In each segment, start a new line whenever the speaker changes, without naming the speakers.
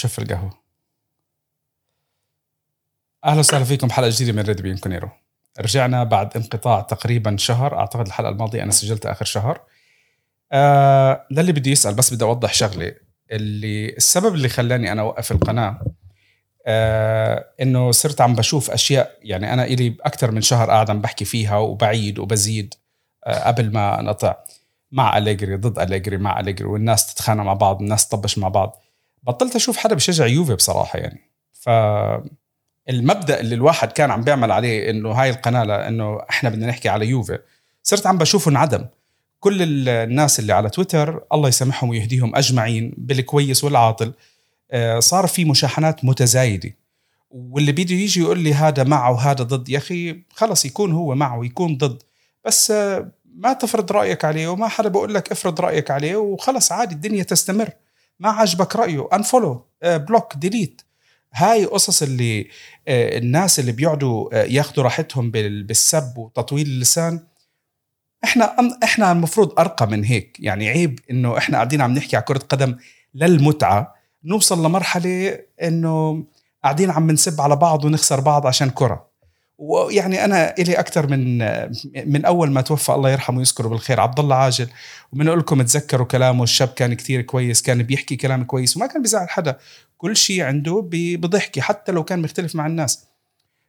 شف القهوة. أهلا وسهلا فيكم حلقه جديدة من ريد بيانكونيرو رجعنا بعد انقطاع تقريبا شهر. أعتقد الحلقة الماضية أنا سجلت آخر شهر. آه للي بدي يسأل بس بدي أوضح شغلة. اللي السبب اللي خلاني أنا أوقف القناة آه إنه صرت عم بشوف أشياء يعني أنا إلي أكثر من شهر قاعد عم بحكي فيها وبعيد وبزيد آه قبل ما انقطع مع أليجري ضد أليجري مع أليجري والناس تتخانق مع بعض الناس تطبش مع بعض. بطلت أشوف حدا بشجع يوفي بصراحة يعني. ف المبدأ اللي الواحد كان عم بيعمل عليه إنه هاي القناة لإنه إحنا بدنا نحكي على يوفي صرت عم بشوفه انعدم. كل الناس اللي على تويتر الله يسامحهم ويهديهم أجمعين بالكويس والعاطل آه، صار في مشاحنات متزايدة. واللي بده يجي يقول لي هذا مع وهذا ضد يا أخي خلص يكون هو مع ويكون ضد. بس آه، ما تفرض رأيك عليه وما حدا بقول لك افرض رأيك عليه وخلص عادي الدنيا تستمر. ما عجبك رأيه؟ unfollow block delete هاي قصص اللي آه، الناس اللي بيقعدوا آه، ياخذوا راحتهم بالسب وتطويل اللسان. إحنا إحنا المفروض أرقى من هيك. يعني عيب إنه إحنا قاعدين عم نحكي على كرة قدم للمتعة. نوصل لمرحلة إنه قاعدين عم نسب على بعض ونخسر بعض عشان كرة. ويعني أنا إلي أكثر من من أول ما توفى الله يرحمه ويذكره بالخير عبد الله عاجل وبنقول لكم تذكروا كلامه الشاب كان كثير كويس كان بيحكي كلام كويس وما كان بيزعل حدا. كل شيء عنده بضحكي حتى لو كان مختلف مع الناس.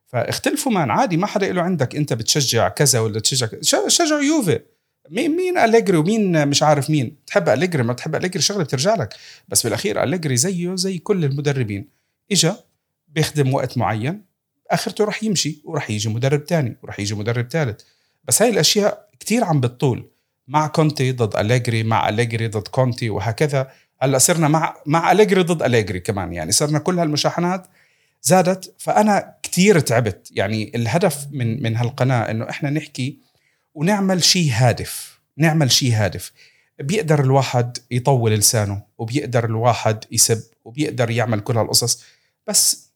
فاختلفوا مان عادي ما حدا له عندك. أنت بتشجع كذا ولا تشجع شجعوا يوفي. مين مين أليجري ومين مش عارف مين؟ تحب أليجري؟ ما تحب أليجري شغلة بترجع لك. بس بالأخير أليجري زيه زي كل المدربين. إجا بيخدم وقت معين. آخرته رح يمشي ورح يجي مدرب تاني ورح يجي مدرب ثالث بس هاي الأشياء كتير عم بتطول مع كونتي ضد أليجري مع أليجري ضد كونتي وهكذا. هلأ صرنا مع مع أليجري ضد أليجري كمان. يعني صرنا كل هالمشاحنات زادت فأنا كتير تعبت. يعني الهدف من من هالقناة إنه إحنا نحكي ونعمل شيء هادف نعمل شيء هادف. بيقدر الواحد يطول لسانه وبيقدر الواحد يسب وبيقدر يعمل كل هالقصص. بس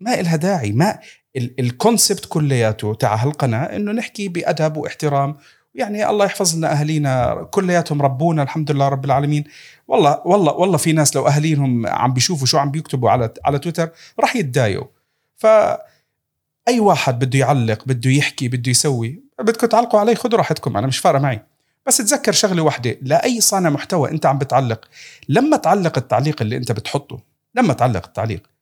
ما إلها داعي ما الكونسبت كلياته تاع هالقناة إنه نحكي بأدب واحترام. يعني الله يحفظ لنا أهالينا كلياتهم ربونا الحمد لله رب العالمين. والله والله والله في ناس لو أهاليهم عم بيشوفوا شو عم بيكتبوا على على تويتر راح يتضايقوا. ف أي واحد بده يعلق بده يحكي بده يسوي بدكم تعلقوا علي خذوا راحتكم أنا مش فارقة معي. بس تذكر شغلة واحدة لاي صانع محتوى أنت عم بتعلق لما تعلق التعليق اللي أنت بتحطه لما تعلق التعليق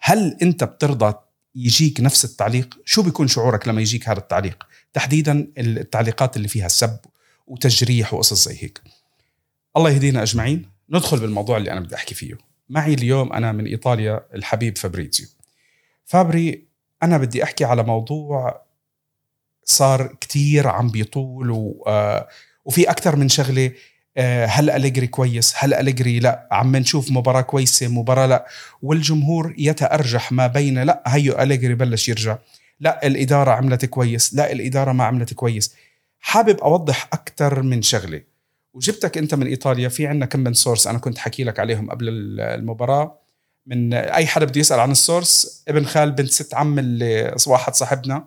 هل انت بترضى يجيك نفس التعليق؟ شو بيكون شعورك لما يجيك هذا التعليق؟ تحديدا التعليقات اللي فيها سب وتجريح وقصص زي هيك. الله يهدينا أجمعين. ندخل بالموضوع اللي أنا بدي أحكي فيه. معي اليوم أنا من إيطاليا الحبيب فابريزيو فابري أنا بدي أحكي على موضوع صار كتير عم بيطول و... آه، وفي أكثر من شغلة هل أليجري كويس؟ هل أليجري لا؟ عم نشوف مباراة كويسة مباراة لا. والجمهور يتأرجح ما بين لا هيو أليجري بلش يرجع. لا الإدارة عملت كويس. لا الإدارة ما عملت كويس. حابب أوضح أكثر من شغلة. وجبتك أنت من إيطاليا في عندنا كم من source أنا كنت حكي لك عليهم قبل المباراة. من أي حدا بده يسأل عن ال source ابن خال بنت ست عم اللي واحد صاحبنا.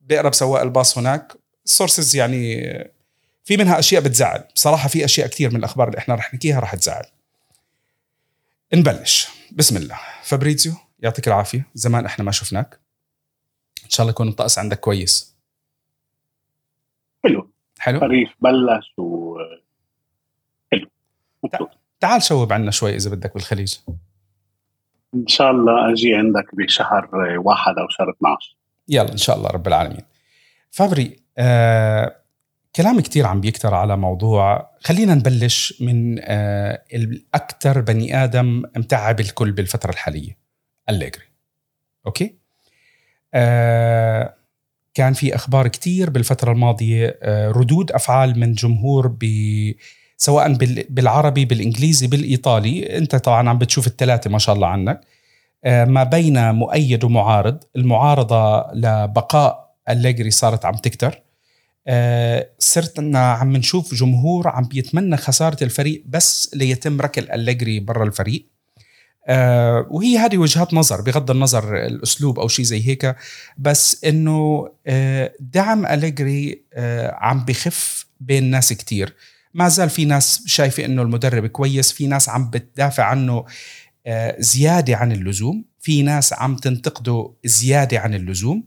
بيقرب سواق الباص هناك. ال sources يعني في منها أشياء بتزعل. بصراحة في أشياء كثير من الأخبار اللي إحنا رح نحكيها رح تزعل. نبلش. بسم الله. فابريزيو يعطيك العافية. زمان إحنا ما شفناك. إن شاء الله يكون الطقس عندك كويس.
حلو.
حلو؟
خريف بلش و حلو.
تعال شوب عنا شوي إذا بدك بالخليج.
إن شاء الله أجي عندك بشهر واحد أو شهر 12
يلا إن شاء الله رب العالمين. فابري آه كلام كتير عم بيكتر على موضوع خلينا نبلش من آه الأكثر بني آدم متعب الكل بالفترة الحالية أليجري. أوكي؟ آه كان في أخبار كتير بالفترة الماضية آه ردود أفعال من جمهور ب سواء بالعربي بالإنجليزي بالإيطالي أنت طبعا عم بتشوف الثلاثة ما شاء الله عنك. ما بين مؤيد ومعارض. المعارضة لبقاء أليجري صارت عم تكتر. آه، صرت عم نشوف جمهور عم بيتمنى خسارة الفريق بس ليتم ركل أليجري برا الفريق. آه وهي هذه وجهات نظر بغض النظر الأسلوب أو شيء زي هيك بس إنه آه دعم أليجري عم بخف بين ناس كتير. ما زال في ناس شايفة إنه المدرب كويس في ناس عم بتدافع عنه زيادة عن اللزوم في ناس عم تنتقده زيادة عن اللزوم.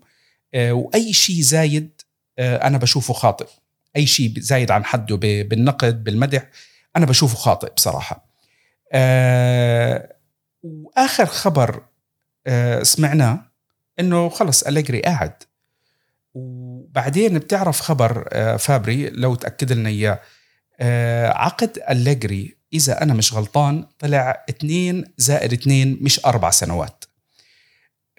وأي شيء زايد أنا بشوفه خاطئ. أي شيء زايد عن حده بالنقد بالمدح أنا بشوفه خاطئ بصراحة. وآخر خبر سمعناه إنه خلص أليجري قاعد. وبعدين بتعرف خبر فابري لو تأكد لنا إياه. عقد أليجري إذا أنا مش غلطان طلع اثنين زائد اثنين مش أربع سنوات.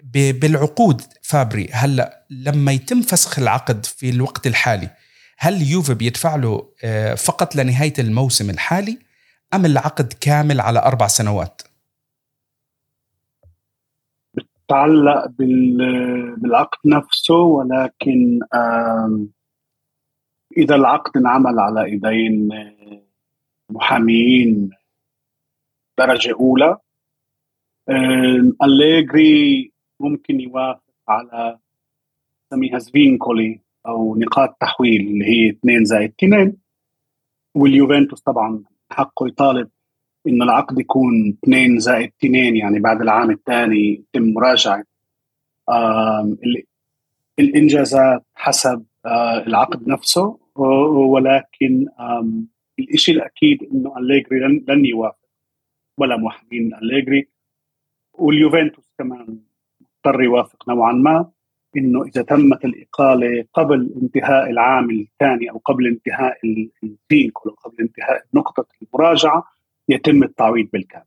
بالعقود فابري هلأ لما يتم فسخ العقد في الوقت الحالي هل يوفي بيدفع له آه، فقط لنهاية الموسم الحالي أم العقد كامل على أربع سنوات؟
بتعلق بالعقد نفسه ولكن إذا العقد انعمل على إيدين آه، محاميين درجة أولى أليجري ممكن يوافق على نسميها سفينكولي أو نقاط تحويل اللي هي 2 زائد 2 واليوفنتوس طبعا حقه يطالب انه العقد يكون 2 زائد 2 يعني بعد العام الثاني يتم مراجعة. الإنجازات حسب آه، العقد نفسه ولكن الشيء الأكيد إنه أليجري لن يوافق ولا محامين أليجري. واليوفنتوس كمان اضطر يوافق نوعا ما إنه إذا تمت الإقالة قبل انتهاء العام الثاني أو قبل انتهاء الفينكول أو قبل انتهاء نقطة المراجعة يتم التعويض بالكامل.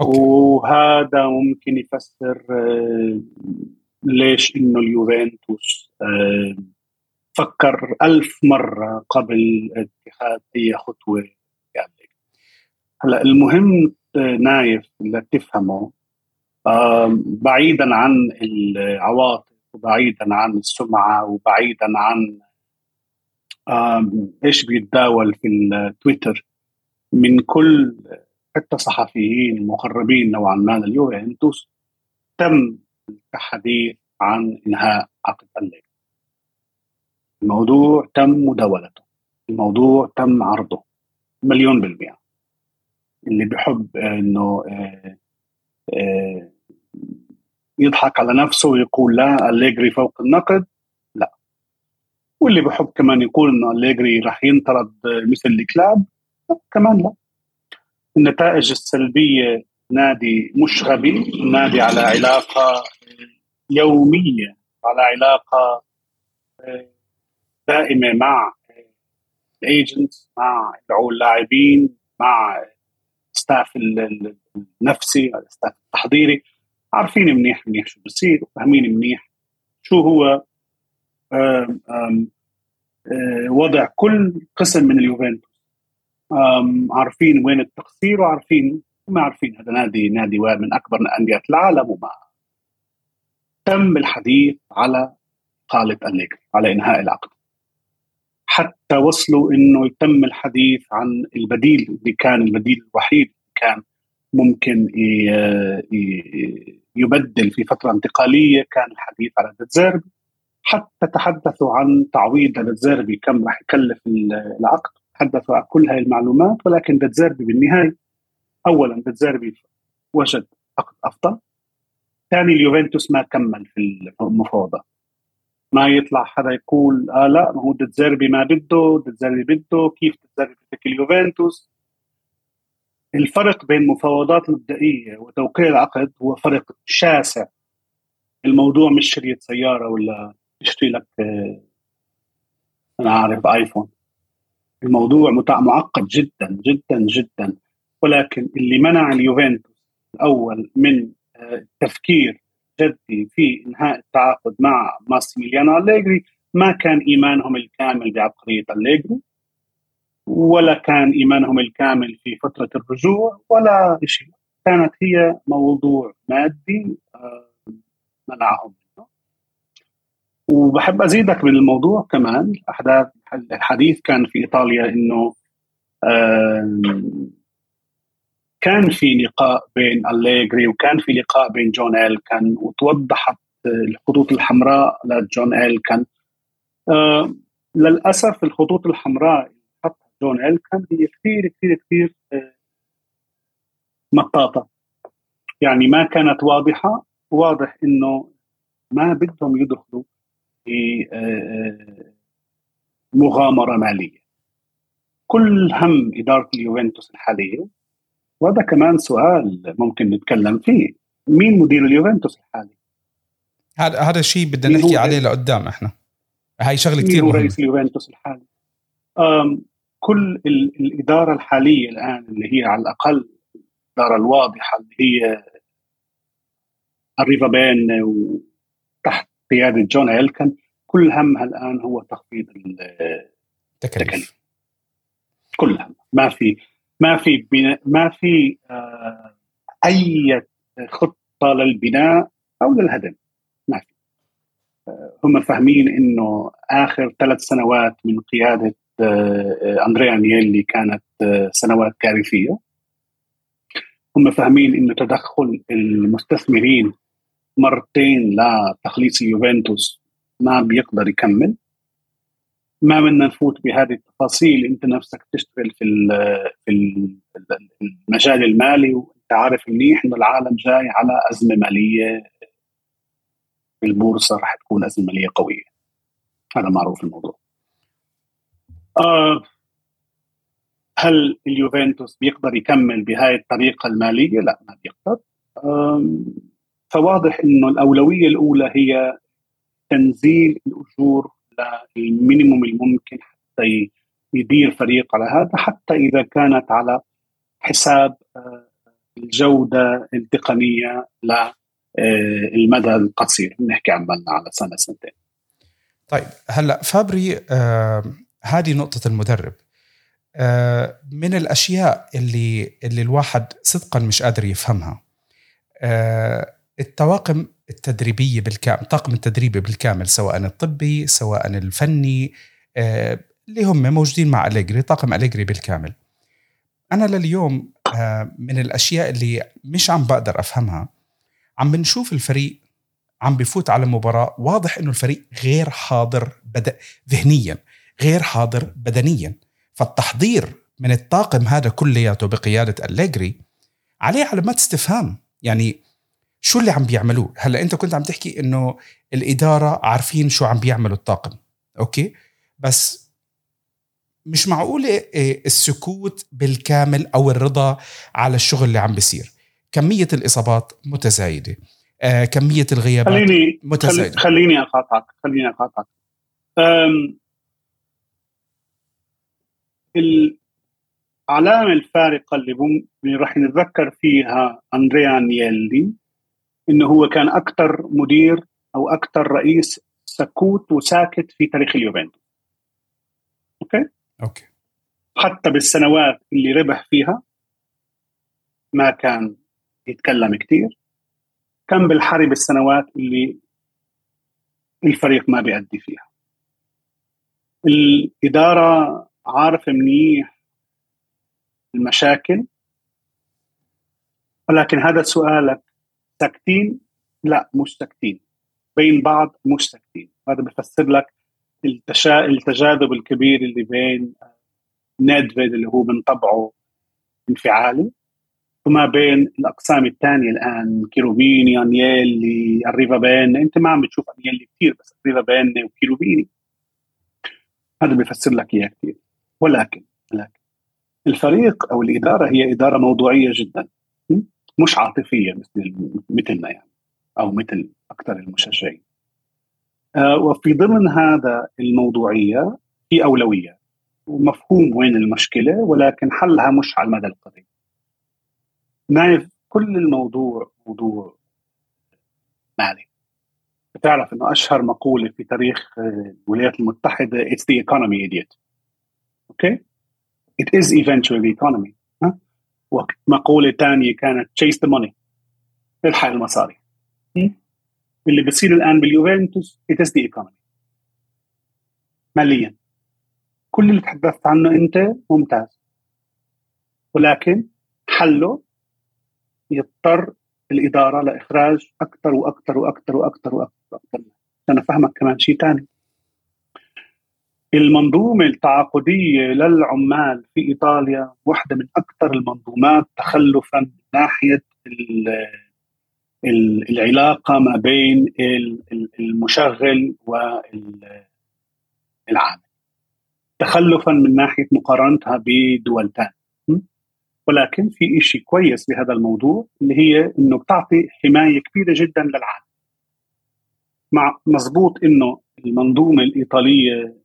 أوكي. وهذا ممكن يفسر آه، ليش إنه اليوفنتوس آه، فكر ألف مرة قبل اتخاذ أي خطوة يعني. هلأ المهم آه، نايف اللي تفهمه بعيدا عن العواطف وبعيدا عن السمعة وبعيدا عن إيش بيتداول في التويتر من كل حتى صحفيين مقربين نوعا ما لليوفنتوس تم الحديث عن إنهاء عقد الليل الموضوع تم مداولته. الموضوع تم عرضه مليون بالمئة. اللي بحب إنه آه، آه، يضحك على نفسه ويقول لا أليجري فوق النقد؟ لا. واللي بحب كمان يقول إنه أليجري راح ينطرد مثل الكلاب؟ كمان لا. النتائج السلبية نادي مش غبي نادي على علاقة يومية على علاقة دائمة مع ال agents مع اللاعبين مع staff النفسي ال staff التحضيري. عارفين منيح منيح شو بصير وفاهمين منيح شو هو آم آم آه، وضع كل قسم من اليوفنتوس. عارفين وين التقصير وعارفين ما عارفين. هذا نادي نادي من أكبر انديه العالم وما تم الحديث على قالة أليجري على إنهاء العقد. حتى وصلوا إنه يتم الحديث عن البديل اللي كان البديل الوحيد كان ممكن يبدل في فترة انتقالية كان الحديث على ديتزيربي حتى تحدثوا عن تعويض ديتزيربي كم راح يكلف العقد. تحدثوا عن كل هاي المعلومات ولكن ديتزيربي بالنهاية اولا ديتزيربي وجد عقد أفضل. ثاني اليوفنتوس ما كمل في المفاوضات ما يطلع حدا يقول آه لا ما هو ديتزيربي ما بده ديتزيربي بده كيف ديتزيربي بدك اليوفنتوس؟ الفرق بين مفاوضات مبدئية وتوقيع العقد هو فرق شاسع. الموضوع مش شريط سيارة ولا تشتري لك آه، أنا عارف آيفون. الموضوع معقد جدا جدا جدا. ولكن اللي منع اليوفنتوس الأول من التفكير آه، جدي في إنهاء التعاقد مع ماسيميليانو أليجري ما كان إيمانهم الكامل بعبقرية أليجري. ولا كان إيمانهم الكامل في فترة الرجوع ولا شيء كانت هي موضوع مادي آه، منعهم وبحب أزيدك من الموضوع كمان. احداث الحديث كان في إيطاليا إنه كان في لقاء بين أليجري وكان في لقاء بين جون إلكن وتوضحت الخطوط الحمراء لجون إلكن آه للأسف الخطوط الحمراء جون إلكن هي كثير كثير كثير مطاطه يعني ما كانت واضحة واضح إنه ما بدهم يدخلوا في مغامرة مالية. كل هم اداره اليوفنتوس الحالية. وهذا كمان سؤال ممكن نتكلم فيه. مين مدير اليوفنتوس الحالي؟
هذا هذا الشيء بدنا نحكي عليه لقدام إحنا. هاي شغلة كثير
مهمة. رئيس اليوفنتوس الحالي؟ كل الإدارة الحالية الآن اللي هي على الأقل الإدارة الواضحة اللي هي الريفا بين وتحت قيادة جون هيلكن كل همها الآن هو تخفيض التكاليف كل هم. ما في ما في بناء ما في آه أي خطة للبناء أو للهدم. ما في. آه هم فاهمين إنه آخر ثلاث سنوات من قيادة أندريا نيلي كانت آه سنوات كارثية. هم فاهمين انه تدخل المستثمرين مرتين لتخليص اليوفنتوس ما بيقدر يكمل. ما بدنا نفوت بهذه التفاصيل. أنت نفسك تشتغل في في المجال المالي وأنت عارف منيح إنه العالم جاي على أزمة مالية. البورصة راح تكون أزمة مالية قوية. هذا معروف الموضوع. آه هل اليوفنتوس بيقدر يكمل بهاي الطريقة المالية؟ لا ما بيقدر. فواضح إنه الأولوية الأولى هي تنزيل الأجور للمينيموم الممكن حتى يدير فريق على هذا حتى إذا كانت على حساب الجودة التقنية للمدى القصير. بنحكي عن على سنة سنتين.
طيب هلأ فابري آه هذه نقطة المدرب. آه من الأشياء اللي اللي الواحد صدقا مش قادر يفهمها. آه الطواقم التدريبية بالكامل الطاقم التدريبي بالكامل سواء الطبي سواء الفني آه اللي هم موجودين مع أليجري طاقم أليجري بالكامل. أنا لليوم من الأشياء اللي مش عم بقدر أفهمها عم بنشوف الفريق عم بفوت على مباراة واضح إنه الفريق غير حاضر بد... ذهنيا. غير حاضر بدنيا. فالتحضير من الطاقم هذا كلياته بقيادة أليجري عليه علامات استفهام يعني شو اللي عم بيعملوه؟ هلأ أنت كنت عم تحكي إنه الإدارة عارفين شو عم بيعملوا الطاقم. okay؟ بس مش معقولة السكوت بالكامل أو الرضا على الشغل اللي عم بيصير. كمية الإصابات متزايدة. آه، كمية الغيابات
خليني متزايدة. خليني أقاطعك خليني أقاطعك. العلامة الفارقة اللي, اللي راح نتذكر فيها أندريا أنيلي إنه هو كان أكثر مدير أو أكثر رئيس سكوت وساكت في تاريخ اليوفنتوس. okay؟
okay.
حتى بالسنوات اللي ربح فيها ما كان يتكلم كثير كان بالحرب السنوات اللي الفريق ما بيأدي فيها. الإدارة عارفة منيح المشاكل. ولكن هذا سؤالك ساكتين؟ لا مش ساكتين. بين بعض مش ساكتين. هذا بفسر لك التشا... التجاذب الكبير اللي بين نيدفيد اللي هو من طبعه انفعالي وما بين الأقسام الثانية الآن كيروبيني انيلي الريفا بين أنت ما عم بتشوف انيلي كثير بس الريفا بين وكيروبيني. هذا بيفسر لك إياه كثير ولكن ولكن الفريق أو الإدارة هي إدارة موضوعية جدا مش عاطفية مثل مثلنا يعني أو مثل أكثر المشجعين. آه وفي ضمن هذا الموضوعية في أولوية ومفهوم وين المشكلة ولكن حلها مش على المدى القريب. نايف كل الموضوع موضوع مالي. بتعرف إنه أشهر مقولة في تاريخ الولايات المتحدة it's the economy idiot. أوكي it is eventually economy ومقولة ثانية كانت chase the money. الحق المصاري. اللي بصير الآن باليوفنتوس it is the economy. ماليا. كل اللي تحدثت عنه أنت ممتاز. ولكن حله يضطر الإدارة لإخراج أكثر وأكثر وأكثر وأكثر وأكثر. وأكثر عشان أفهمك كمان شيء ثاني المنظومة التعاقدية للعمال في إيطاليا واحدة من أكثر المنظومات تخلفا من ناحية العلاقة ما بين المشغل والعامل تخلفا من ناحية مقارنتها بدول ثانية ولكن في شيء كويس بهذا الموضوع اللي هي إنه بتعطي حماية كبيرة جدا للعالم. مع مضبوط إنه المنظومة الإيطالية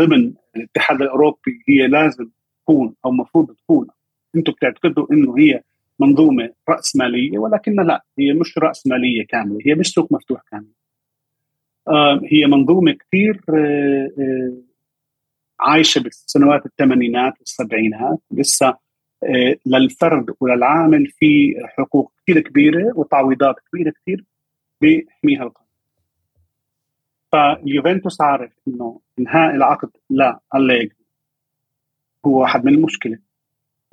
ضمن الاتحاد الأوروبي هي لازم تكون أو المفروض تكون. أنتم بتعتقدوا إنه هي منظومة راسماليه ولكنها لا هي مش راسماليه كاملة هي مش سوق مفتوح كامل. هي منظومة كثير آه آه عايشة بالسنوات الثمانينات والسبعينات لسه آه للفرد وللعامل في حقوق كثير كبيرة وتعويضات كبيرة كثير بيحميها القانون. فاليوفنتوس عارف إنه إنهاء العقد لا أليجري هو واحد من المشكلة.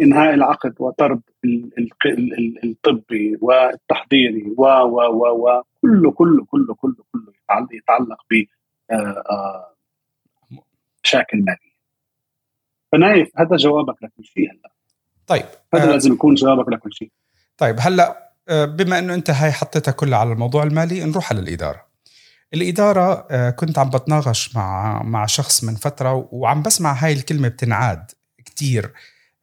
إنهاء العقد وطرد الطبي والتحضيري و و و و كله كله كله كله كله يتعلق ب آه، آه، مشاكل مالية. فنايف هذا جوابك لكل شيء هلا.
طيب
هذا آه لازم يكون جوابك لكل شيء.
طيب هلا بما إنه أنت هاي حطيتها كلها على الموضوع المالي نروح على الإدارة. الإدارة آه، كنت عم بتناقش مع مع شخص من فترة وعم بسمع هاي الكلمة بتنعاد كتير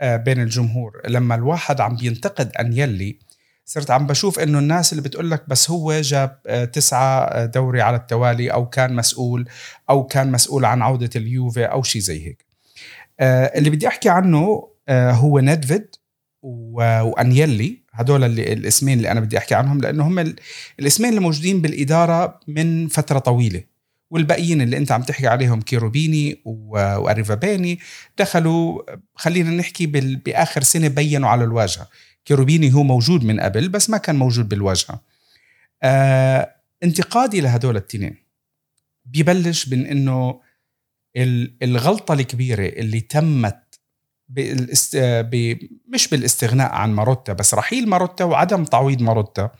آه، بين الجمهور. لما الواحد عم بينتقد أنيلي صرت عم بشوف إنه الناس اللي بتقول لك بس هو جاب آه، تسعة دوري على التوالي أو كان مسؤول أو كان مسؤول عن عودة اليوفي أو شيء زي هيك. اللي بدي أحكي عنه هو ندفيد وأنيلي. هدول اللي الاسمين اللي أنا بدي أحكي عنهم لأنه هم الاسمين اللي موجودين بالإدارة من فترة طويلة. والباقيين اللي أنت عم تحكي عليهم كيروبيني وأريفابيني دخلوا خلينا نحكي بآخر سنة بينوا على الواجهة. كيروبيني هو موجود من قبل بس ما كان موجود بالواجهة. آه انتقادي لهدول التنين. بيبلش من انه الغلطة الكبيرة اللي تمت بالاست... ب... مش بالاستغناء عن ماروتا بس رحيل ماروتا وعدم تعويض ماروتا.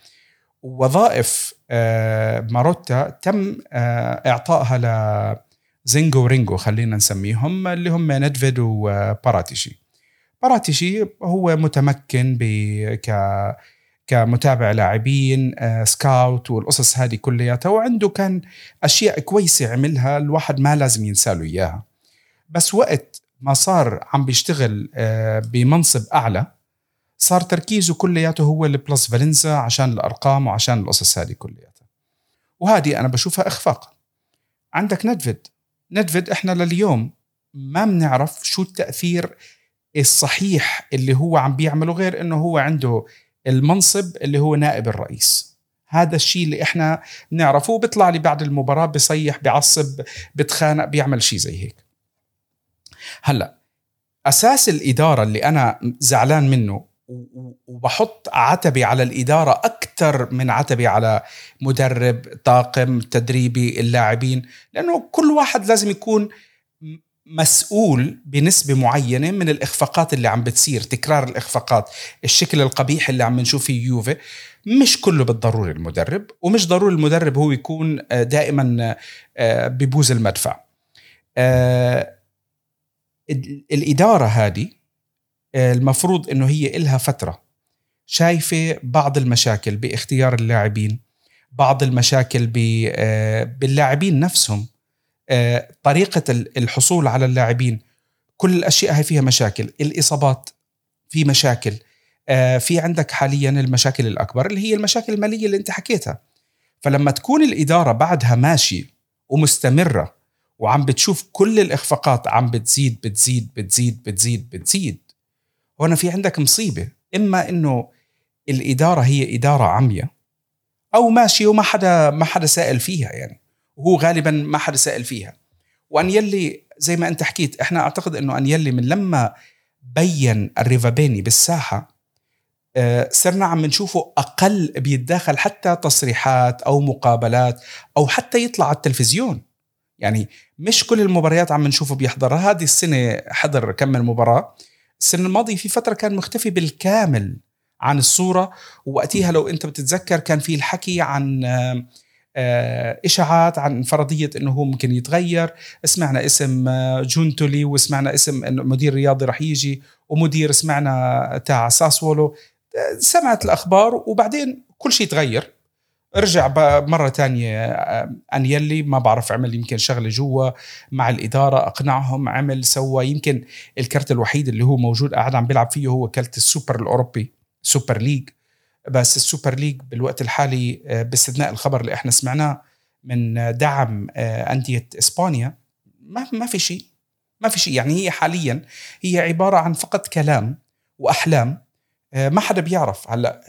ووظائف آه، ماروتا تم آه، إعطائها ل زينجو ورينجو خلينا نسميهم اللي هم ندفيد وباراتيشي. باراتيشي هو متمكن ب ك كمتابع لاعبين آه، scout والقصص هذه كلياتها وعنده كان أشياء كويسة عملها الواحد ما لازم ينسى له إياها. بس وقت ما صار عم بيشتغل آه، بمنصب أعلى صار تركيزه كلياته هو ال plusvalenza عشان الأرقام وعشان القصص هذه كلياتها. وهذه أنا بشوفها إخفاق. عندك ندفيد ندفيد إحنا لليوم ما بنعرف شو التأثير الصحيح اللي هو عم بيعمله غير إنه هو عنده المنصب اللي هو نائب الرئيس. هذا الشيء اللي إحنا بنعرفه بيطلع لي بعد المباراة بصيح بيعصب بتخانق بيعمل شيء زي هيك. هلا أساس الإدارة اللي أنا زعلان منه وبحط عتبي على الإدارة أكثر من عتبي على مدرب طاقم تدريبي اللاعبين لأنه كل واحد لازم يكون مسؤول بنسبة معينة من الإخفاقات اللي عم بتصير تكرار الإخفاقات الشكل القبيح اللي عم نشوف فيه يوفي. مش كله بالضروري المدرب ومش ضروري المدرب هو يكون آه، دائما آه، ببوز المدفع. الإدارة هذه آه، المفروض أنه هي إلها فترة شايفة بعض المشاكل باختيار اللاعبين بعض المشاكل آه، باللاعبين نفسهم. آه، طريقة الحصول على اللاعبين كل الأشياء هاي فيها مشاكل الإصابات في مشاكل. في عندك حاليا المشاكل الأكبر اللي هي المشاكل المالية اللي أنت حكيتها. فلما تكون الإدارة بعدها ماشي ومستمرة وعم بتشوف كل الإخفاقات عم بتزيد بتزيد بتزيد بتزيد بتزيد. هنا في عندك مصيبة. إما إنه الإدارة هي إدارة عمياء أو ماشيه وما حدا ما حدا سائل فيها يعني. وهو غالبا ما حدا سائل فيها. وأن يلي زي ما أنت حكيت إحنا أعتقد إنه أن يلي من لما بين الريفابيني بالساحة آه، صرنا عم نشوفه أقل بيتداخل حتى تصريحات أو مقابلات أو حتى يطلع على التلفزيون. يعني مش كل المباريات عم نشوفه بيحضرها هذه السنة حضر كم من مباراه السنة الماضية في فترة كان مختفي بالكامل عن الصورة ووقتها لو أنت بتتذكر كان في الحكي عن آه، إشاعات عن فرضية إنه هو ممكن يتغير. سمعنا اسم آه، جونتولي وسمعنا اسم انه مدير رياضي رح يجي ومدير سمعنا تاع ساسولو. سمعت الأخبار وبعدين كل شيء تغير. رجع مرة تانية أنيلي ما بعرف عمل يمكن شغلة جوا مع الإدارة أقنعهم عمل سوى يمكن الكرت الوحيد اللي هو موجود قاعد عم بيلعب فيه هو كرت السوبر الأوروبي Super League. بس ال Super League بالوقت الحالي آه، باستثناء الخبر اللي إحنا سمعناه من دعم آه، أندية إسبانيا ما ما في شيء. ما في شيء. يعني هي حاليا هي عبارة عن فقط كلام وأحلام آه، ما حدا بيعرف. هلا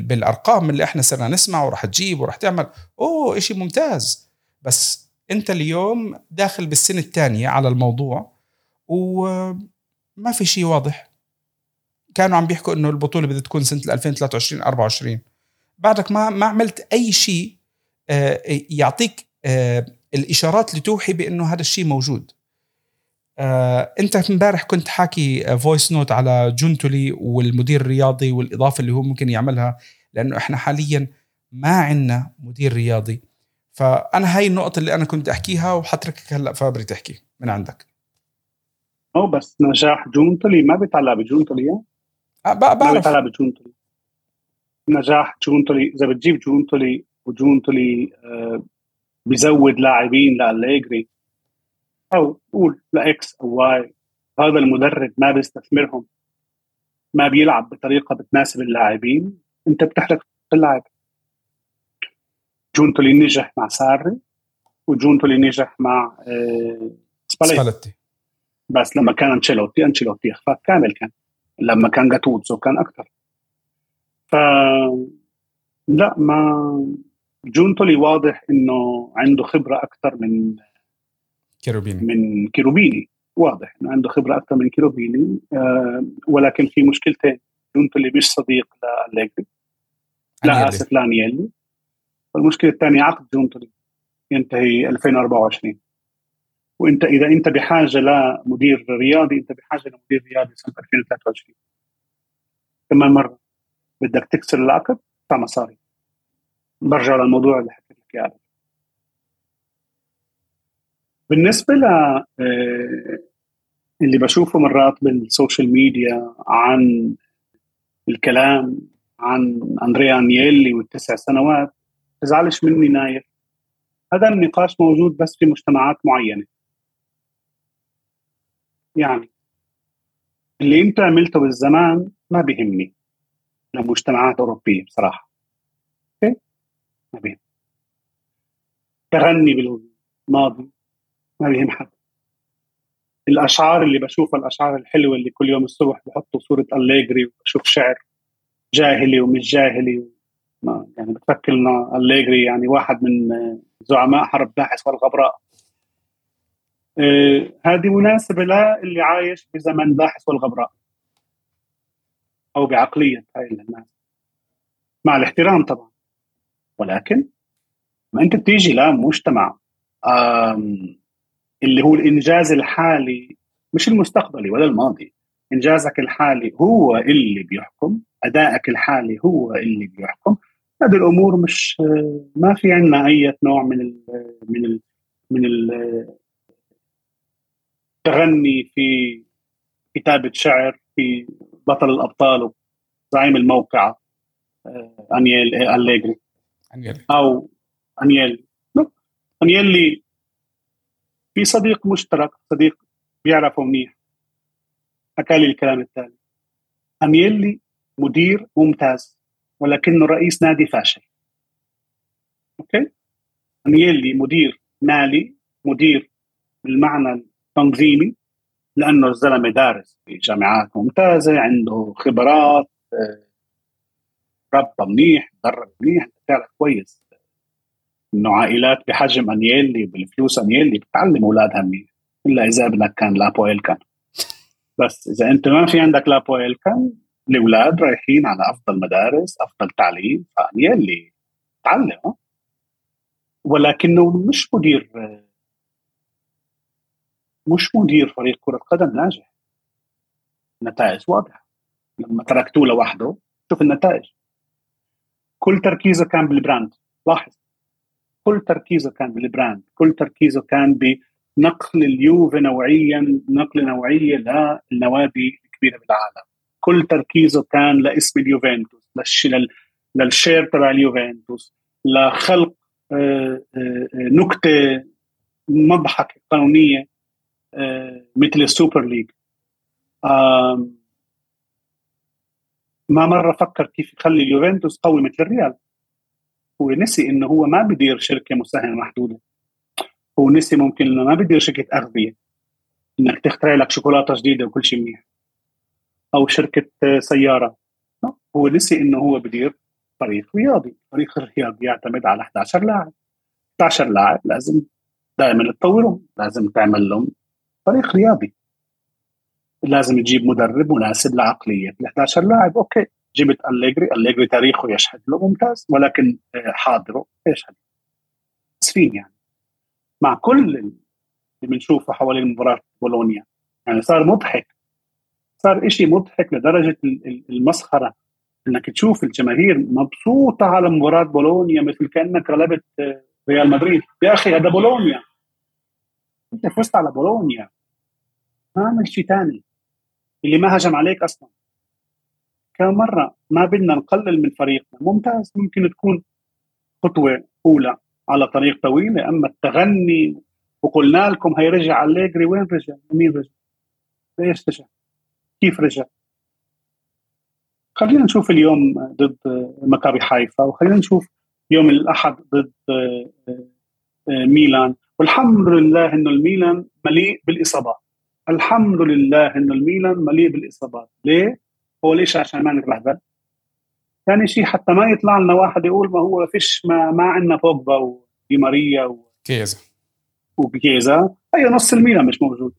بالأرقام اللي إحنا صرنا نسمع وراح تجيب وراح تعمل أوه شيء ممتاز. بس أنت اليوم داخل بالسنة الثانية على الموضوع وما في شيء واضح. كانوا عم بيحكوا إنه البطولة بدها تكون سنة 2023 24 بعدك ما ما عملت أي شيء آه، يعطيك آه، الإشارات اللي توحي بأنه هذا الشيء موجود. آه، انت امبارح كنت حاكي voice note على جونتولي والمدير الرياضي والإضافة اللي هو ممكن يعملها لأنه إحنا حاليا ما عندنا مدير رياضي. فأنا هاي النقطة اللي أنا كنت أحكيها وحتركك هلأ فابري تحكي من عندك.
أو بس نجاح جونتولي ما بيتعلق بجونتولي بعرف. ما بيتعلق بجونتولي نجاح جونتولي إذا بتجيب جونتولي وجونتولي آه بيزود لاعبين لأليجري أو قول ل X أو Y. هذا المدرب ما بيستثمرهم ما بيلعب بطريقة بتناسب اللاعبين. أنت بتحرق اللاعب. جونتولي نجح مع ساري وجونتولي نجح مع آه، سباليتي. بس لما كان أنشيلوتي أنشيلوتي اخفاق كامل كان لما كان جاتوزو كان أكثر. ف لا ما جونتولي واضح إنه عنده خبرة أكثر من
كيروبيني.
من كيروبيني. واضح إنه عنده خبرة أكثر من كيروبيني. آه ولكن في مشكلتين. اللي مش صديق لاليجري لا آسف لانييلي والمشكلة الثانية عقد جونتولي ينتهي 2024 وإنت إذا إنت بحاجة لمدير رياضي إنت بحاجة لمدير رياضي سنة 2023 كمان مرة بدك تكسر العقد تدفع مصاري برجع للموضوع اللي حكيت لك إياه. بالنسبة ل آه، اللي بشوفه مرات بال social media عن الكلام عن أندريا انييلي والتسع سنوات تزعلش مني نايف. هذا النقاش موجود بس في مجتمعات معينة. يعني اللي انت عملته بالزمان ما بيهمني لمجتمعات أوروبية بصراحة. أوكي؟ ما بيهم تغني بالماضي. ما بيهم حد. الأشعار اللي بشوفها الأشعار الحلوة اللي كل يوم الصبح بحطوا صورة أليجري وبشوف شعر جاهلي ومش جاهلي ما يعني بتفكر إنه أليجري يعني واحد من زعماء حرب داحس والغبراء. آه هذه مناسبة للي عايش بزمن داحس والغبراء. أو بعقلية هاي الناس. مع الاحترام طبعا. ولكن ما أنت بتيجي لمجتمع اللي هو الإنجاز الحالي مش المستقبلي ولا الماضي. إنجازك الحالي هو اللي بيحكم أدائك الحالي هو اللي بيحكم. هذه الأمور مش ما في عندنا أي نوع من ال من ال من التغني في كتابة شعر في بطل الأبطال زعيم الموقع آه، انيل أليجري. أو انيل انيلي في صديق مشترك صديق بيعرفه منيح. حكى لي الكلام التالي. أميلي مدير ممتاز ولكنه رئيس نادي فاشل. okay؟ أنيلي مدير مالي مدير بالمعنى التنظيمي لأنه الزلمة دارس في جامعات ممتازة عنده خبرات آه، ربى منيح درب منيح بتعرف كويس. إنه عائلات بحجم انيلي بالفلوس انيلي بتعلم اولادها منيح إلا إذا ابنك كان لابو إلكان. بس إذا أنت ما في عندك لابو إلكان الأولاد رايحين على أفضل مدارس أفضل تعليم فانيلي تعلم. ولكنه مش مدير مش مدير فريق كرة قدم ناجح. نتائج واضحة. لما تركتوه لوحده شوف النتائج. كل تركيزه كان بال brand. لاحظ. كل تركيزه كان بال brand كل تركيزه كان بنقل اليوفي نوعيا نقل نوعية للنوادي الكبيره بالعالم. كل تركيزه كان لاسم اليوفنتوس لل share تبع اليوفنتوس لخلق آه، آه، نكتة مضحكة قانونية مثل ال Super League. ما مرة فكر كيف يخلي اليوفنتوس قوي مثل الريال. هو نسي إنه هو ما بدير شركة مساهمة محدودة. هو نسي ممكن إنه ما بدير شركة أغذية. إنك تخترع لك شوكولاتة جديدة وكل شيء منيح. أو شركة سيارة. هو نسي إنه هو بدير فريق رياضي. فريق الرياضي يعتمد على 11 لاعب. 11 لاعب لازم دائما تطورهم. لازم تعمل لهم فريق رياضي. لازم تجيب مدرب مناسب لعقلية ال 11 لاعب. أوكي. جبت أليجري أليجري تاريخه يشهد له ممتاز ولكن آه، حاضره يشهد. اسفين يعني. مع كل اللي بنشوفه حوالين مباراة بولونيا. يعني صار مضحك. صار إشي مضحك لدرجة المسخرة. إنك تشوف الجماهير مبسوطة على مباراة بولونيا مثل كأنك غلبت آه، ريال مدريد. يا أخي هذا بولونيا. أنت فزت على بولونيا. ما عمل شيء ثاني اللي ما هجم عليك أصلا. كم مرة ما بدنا نقلل من فريقنا ممتاز ممكن تكون خطوة أولى على طريق طويله أما التغني وقلنا لكم هيرجع أليجري وين رجع؟ مين رجع؟ ليش رجع؟ كيف رجع؟ خلينا نشوف اليوم ضد مكابي حيفا وخلينا نشوف يوم الأحد ضد آه، آه، ميلان والحمد لله إنه الميلان مليء بالإصابات الحمد لله إنه الميلان مليء بالإصابات ليه؟ هو ليش عشان ما نتبهدل ثاني شيء حتى ما يطلع لنا واحد يقول ما هو فيش ما, ما عندنا بوجبا ودي ماريا و...
كيزا
وكيزا اي نص الميلان مش موجود.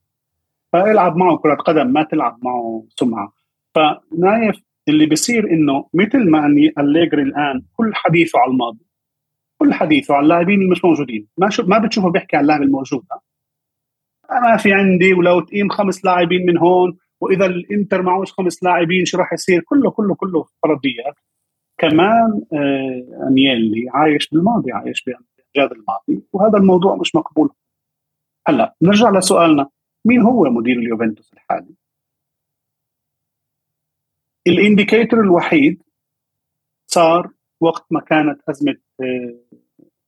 فالعب معه كرة قدم ما تلعب معه سمعة. فنايف اللي بيصير إنه مثل ما أني أليجري الآن كل حديثه على الماضي. كل حديثه على اللاعبين اللي مش موجودين. ما شو ما بتشوفه بيحكي عن اللاعب الموجود ما في عندي ولو تقيم خمس لاعبين من هون وإذا الإنتر معوش خمس لاعبين شو راح يصير؟ كله كله كله فرضيات. كمان آه أنيلي عايش بالماضي عايش بامجاد الماضي وهذا الموضوع مش مقبول. هلأ نرجع لسؤالنا. مين هو مدير اليوفنتوس الحالي؟ الانديكيتور الوحيد صار وقت ما كانت أزمة آه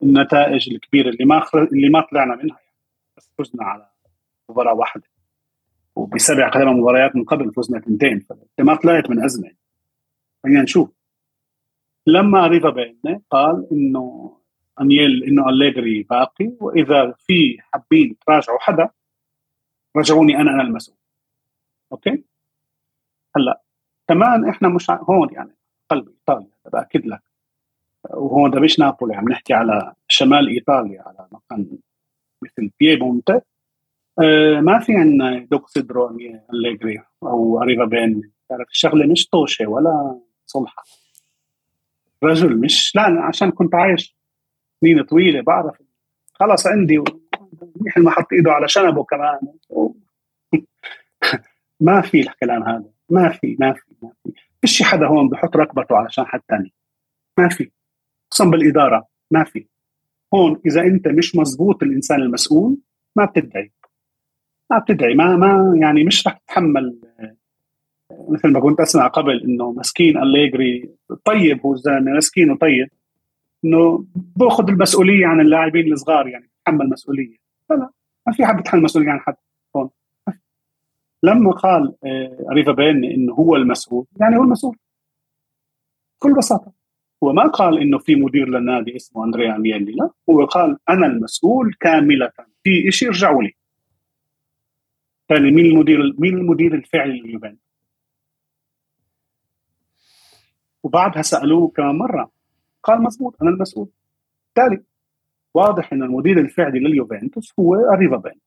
النتائج الكبيرة اللي ما اللي ما طلعنا منها. يعني فزنا على مباراة واحدة. وبسبع ثمان مباريات من قبل فزنا اثنتين فما طلعت من ازمه خلينا نشوف. لما أريفابيني قال إنه انيل إنه أليجري باقي وإذا في حابين تراجعوا حدا رجعوني أنا أنا المسؤول. okay؟ هلأ كمان إحنا مش هون يعني قلب إيطاليا بأكد لك. وهون ده مش نابولي عم نحكي على شمال إيطاليا على مكان مثل بيبونت آه، ما في عندنا دوك سيدرو أليجري أو أريفا بين. تعرف الشغلة مش طوشة ولا صلحة. رجل مش لا عشان كنت عايش سنين طويلة بعرف. خلص عندي منيح ما حط إيده على شنبه كمان. ما في الكلام هذا. ما في ما في ما في. فيش حدا هون بحط ركبته علشان حد ثاني ما في. خصوصا بالإدارة. ما في. هون إذا أنت مش مزبوط الإنسان المسؤول ما بتدعي. ما بتدعي ما ما يعني مش رح تتحمل مثل ما كنت أسمع قبل إنه مسكين أليجري طيب هو الزلمه مسكين وطيب إنه بأخذ المسؤولية عن اللاعبين الصغار يعني تحمل مسؤولية. لا ما في حد بيتحمل مسؤولية عن حد هون. لما قال آه، ريفا بيني إنه هو المسؤول يعني هو المسؤول. بكل بساطة. هو ما قال إنه في مدير للنادي اسمه أندريا ميلي لا هو قال أنا المسؤول كاملة. في شيء ارجعوا لي. ثاني مين المدير مين المدير الفعلي لليوفنتوس وبعدها سألوه كمان مره قال مضبوط أنا المسؤول بالتالي واضح إن المدير الفعلي لليوفنتوس هو أريفا بين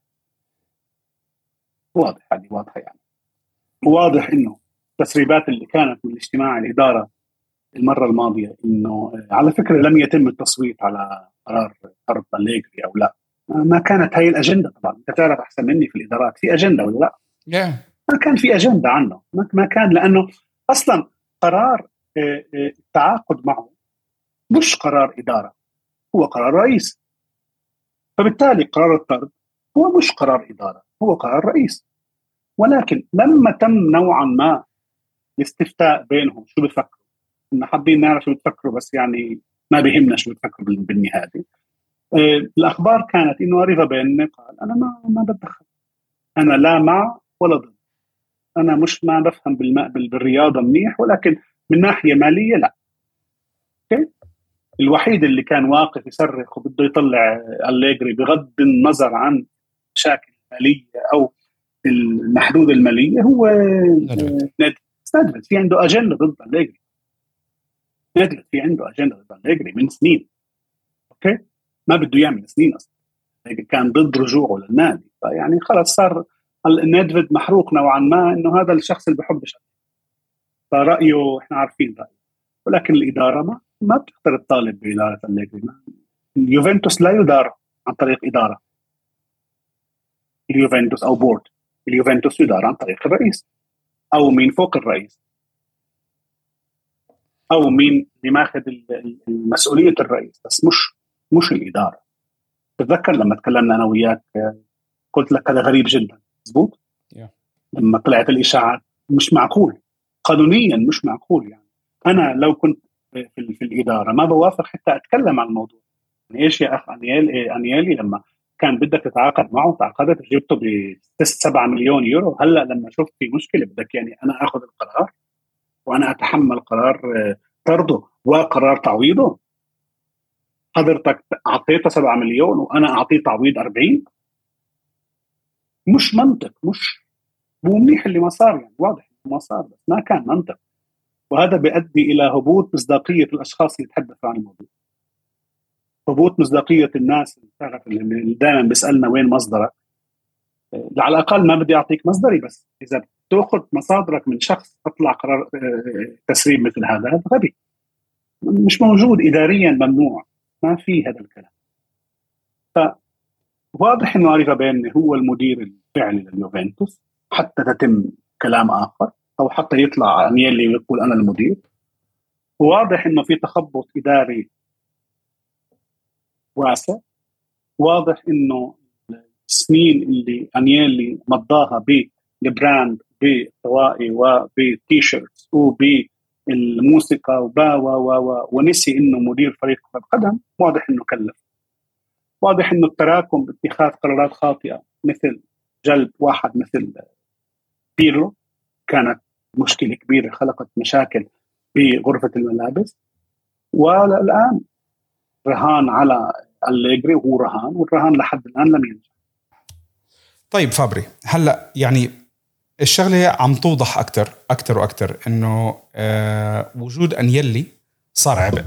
واضح هذه واضحة يعني. واضح إنه التسريبات اللي كانت من اجتماع الإدارة المرة الماضية إنه على فكرة لم يتم التصويت على قرار طرد أليجري أو لا. ما كانت هي الأجندة طبعا. أنت تعرف أحسن مني في الإدارات في أجندة ولا لا؟
yeah.
ما كان في أجندة عنه. ما كان لأنه أصلا قرار آه، آه، التعاقد معه مش قرار إدارة هو قرار رئيس. فبالتالي قرار الطرد هو مش قرار إدارة هو قرار رئيس. ولكن لما تم نوعا ما الاستفتاء بينهم شو بفكروا حابين نعرف شو بتفكروا بس يعني ما بيهمنا شو بتفكروا بالنهاية. الأخبار كانت إنه اريفا بين قال أنا ما ما بتدخل. أنا لا مع ولا ضد. أنا مش ما بفهم بالرياضة منيح ولكن من ناحية مالية لا. okay؟ الوحيد اللي كان واقف يصرخ وبده يطلع أليجري بغض النظر عن مشاكل ماليه أو المحدود المالية هو نيدفيد في عنده أجندة ضد أليجري. نيدفيد في عنده أجندة ضد أليجري من سنين. okay؟ ما بده يعمل سنين أصلا. كان ضد رجوعه للنادي. فيعني خلص صار ندفد محروق نوعا ما إنه هذا الشخص اللي بحبش فرأيه إحنا عارفين رأيه. ولكن الإدارة ما ما بتقدر تطالب بإدارة أليجري اليوفنتوس لا يدار عن طريق إدارة. اليوفنتوس أو بورد. اليوفنتوس يدار عن طريق الرئيس. أو مين فوق الرئيس. أو مين اللي ماخذ مسؤوليه الرئيس. بس مش مش الإدارة. تتذكر لما تكلمنا أنا وياك قلت لك هذا غريب جدا مضبوط yeah. لما طلعت الإشاعات مش معقول. قانونيا مش معقول يعني. أنا لو كنت في, في الإدارة ما بوافق حتى أتكلم عن الموضوع. يعني إيش يا أخ انيالي أنيالي لما كان بدك تتعاقد معه تعاقدت جبته ب 7 مليون يورو. هلأ لما شفت في مشكلة بدك يعني أنا آخذ القرار وأنا أتحمل قرار آه، طرده وقرار تعويضه. حضرتك أعطيته 7 مليون وأنا أعطيه تعويض 40 مش منطق مش مو منيح اللي ما صار يعني واضح ما صار بس ما كان منطق. وهذا بيؤدي إلى هبوط مصداقية الأشخاص اللي يتحدثوا عن الموضوع. هبوط مصداقية الناس اللي دائما بيسألنا وين مصدرك. على الأقل ما بدي أعطيك مصدري بس. إذا بتأخذ مصادرك من شخص تطلع قرار آه، تسريب مثل هذا هذا غبي. مش موجود اداريا ممنوع. ما في هذا الكلام. فواضح إنه اريفا بيني هو المدير الفعلي لليوفنتوس حتى تتم كلام آخر أو حتى يطلع انيلي ويقول أنا المدير. واضح إنه في تخبط إداري واسع. واضح إنه السنين اللي أنييلي مضاها بال brand بالطوائي وبال T-shirts وبالموسيقى وبا و و ونسي إنه مدير فريق كرة قدم واضح إنه كلف. واضح إنه التراكم باتخاذ قرارات خاطئة مثل جلب واحد مثل بيرلو كانت مشكلة كبيرة خلقت مشاكل بغرفة الملابس. والآن رهان على أليجري وهو رهان والرهان لحد الآن لم ينجح.
طيب فابري هلأ يعني الشغلة عم توضح أكثر أكثر وأكثر إنه آه وجود انيلي صار عبء.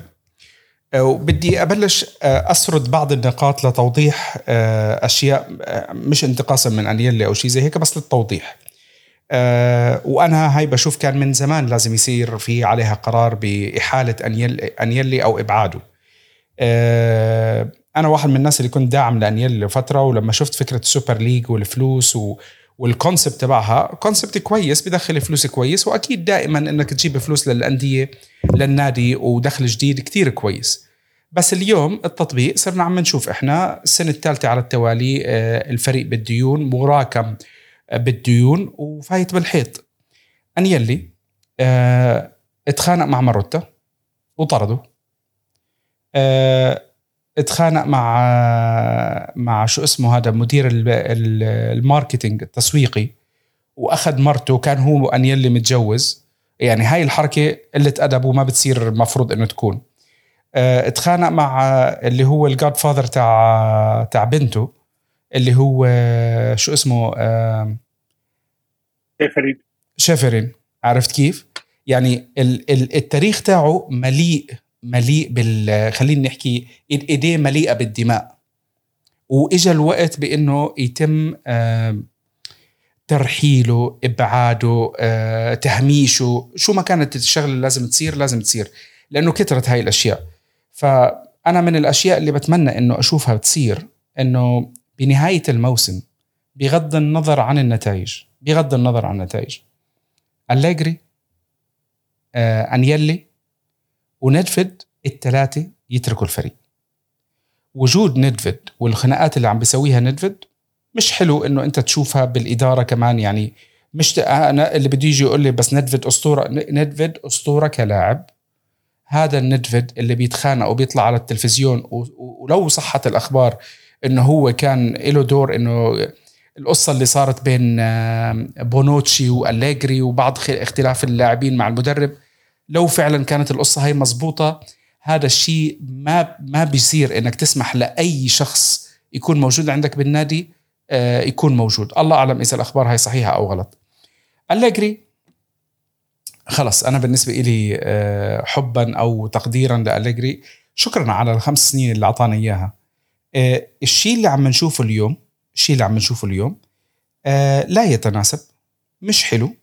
آه وبدي أبلش آه أسرد بعض النقاط لتوضيح أشياء مش انتقاصا من انيلي أو شيء زي هيك بس للتوضيح. وأنا هاي بشوف كان من زمان لازم يصير في عليها قرار بإحالة أنييلي, أنييلي أو إبعاده. أنا واحد من الناس اللي كنت داعم لأنييلي لفتره ولما شفت فكرة ال Super League والفلوس و وال concept تبعها concept كويس بدخل فلوس كويس وأكيد دائما إنك تجيب فلوس للأندية للنادي ودخل جديد كتير كويس. بس اليوم التطبيق صرنا عم نشوف إحنا السنة الثالثة على التوالي آه، الفريق بالديون مراكم بالديون وفايت بالحيط. أنييلي آه اتخانق مع ماروتا وطرده آه اتخانق مع مع شو اسمه هذا مدير ال marketing التسويقي وأخذ مرته كان هو أنييلي متجوز. يعني هاي الحركة قلة أدب وما بتصير المفروض إنه تكون. آه اتخانق مع اللي هو ال godfather تاع تاع بنته اللي هو شو اسمه
شيفرين.
شيفرين. عرفت كيف؟ يعني التاريخ تاعه مليء مليء بال خلينا نحكي إيديه مليئة بالدماء. وإجا الوقت بإنه يتم ترحيله إبعاده تهميشه. شو ما كانت الشغلة اللي لازم تصير لازم تصير لأنه كثرت هاي الأشياء. فأنا من الأشياء اللي بتمنى إنه أشوفها بتصير إنه بنهاية الموسم بغض النظر عن النتائج بغض النظر عن النتائج أليجري آه أنيلي وندفد الثلاثه يتركوا الفريق. وجود ندفيد والخناقات اللي عم بيسويها ندفيد مش حلو إنه أنت تشوفها بالإدارة كمان. يعني مش أنا اللي بده يجي يقول لي بس ندفيد أسطورة ندفيد أسطورة كلاعب. هذا الندفيد اللي بيتخانق وبيطلع على التلفزيون ولو صحت الأخبار إنه هو كان له دور إنه القصة اللي صارت بين بونوتشي وأليجري وبعض اختلاف اللاعبين مع المدرب. لو فعلا كانت القصة هاي مزبوطة هذا الشيء ما ما بيصير إنك تسمح لأي شخص يكون موجود عندك بالنادي آه، يكون موجود. الله أعلم إذا الأخبار هاي صحيحة أو غلط. أليجري خلص أنا بالنسبة لي آه، حبا أو تقديرا لأليجري. شكرا على الخمس سنين اللي اعطانا إياها. آه، الشيء اللي عم نشوفه اليوم الشيء اللي عم نشوفه اليوم لا يتناسب مش حلو.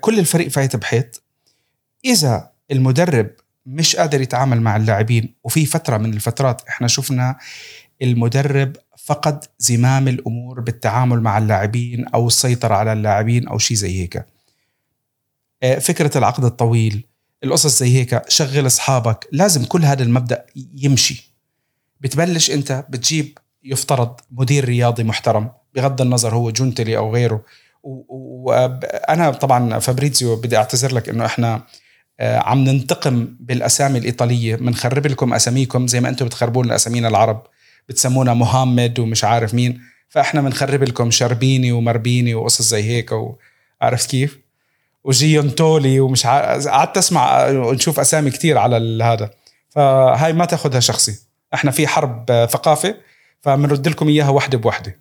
كل الفريق فايت بحيط. إذا المدرب مش قادر يتعامل مع اللاعبين وفي فترة من الفترات إحنا شفنا المدرب فقد زمام الأمور بالتعامل مع اللاعبين أو السيطرة على اللاعبين أو شيء زي هيك. آه، فكرة العقد الطويل القصص زي هيك شغل أصحابك لازم كل هذا المبدأ يمشي. بتبلش أنت بتجيب يفترض مدير رياضي محترم بغض النظر هو جونتولي أو غيره. وأنا طبعا فابريزيو بدي أعتذر لك إنه إحنا عم ننتقم بالأسامي الإيطالية. بنخرب لكم أساميكم زي ما أنتم بتخربوا لنا اسامينا العرب. بتسمونا محمد ومش عارف مين. فإحنا بنخرب لكم شربيني ومربيني وقصص زي هيك وعرفت كيف؟ وجيونتولي ومش عارف قعدت أسمع ونشوف أسامي كتير على هذا. فهاي ما تأخذها شخصي. إحنا في حرب ثقافة فبنرد لكم إياها وحدة بوحدة.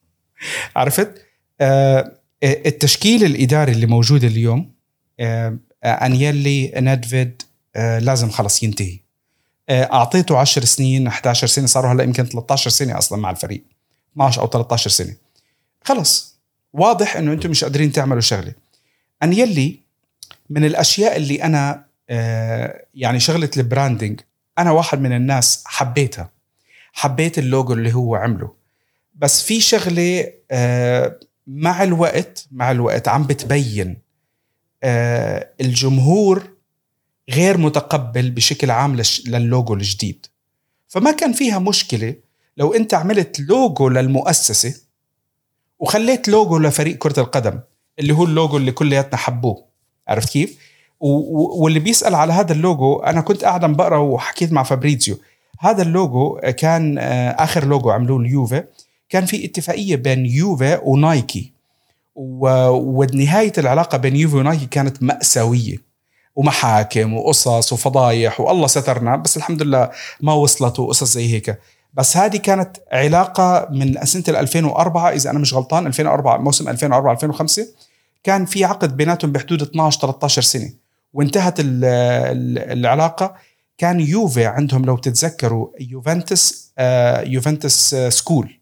عرفت؟ آه التشكيل الإداري اللي موجود اليوم آه انيلي ندفيد آه لازم خلص ينتهي. آه، أعطيته 10 سنين 11 سنة صاروا هلا يمكن 13 سنة أصلا مع الفريق. 12 أو 13 سنة. خلص. واضح إنه أنتم مش قادرين تعملوا شغلة. أنييلي من الأشياء اللي أنا آه، يعني شغلة ال branding أنا واحد من الناس حبيتها. حبيت اللوجو اللي هو عمله. بس في شغلة آه، مع الوقت مع الوقت عم بتبين. الجمهور غير متقبل بشكل عام للوجو الجديد. فما كان فيها مشكلة لو أنت عملت لوجو للمؤسسة وخليت لوجو لفريق كرة القدم اللي هو اللوجو اللي كلياتنا حبوه. عرفت كيف؟ واللي بيسأل على هذا اللوجو أنا كنت قاعد بقرأ وحكيت مع فابريزيو. هذا اللوجو كان آه، آخر لوجو عملوه اليوفا كان في اتفاقية بين يوفا ونايكي. ونهاية العلاقة بين يوفا ونايكي كانت مأساوية. ومحاكم وقصص وفضايح والله سترنا بس الحمد لله ما وصلت وقصص زي هيك. بس هذه كانت علاقة من سنة 2004 إذا أنا مش غلطان 2004 موسم 2004 2005 كان في عقد بيناتهم بحدود 12 13 سنة. وانتهت العلاقة. كان يوفي عندهم لو تتذكروا يوفنتس آه يوفنتس آه school.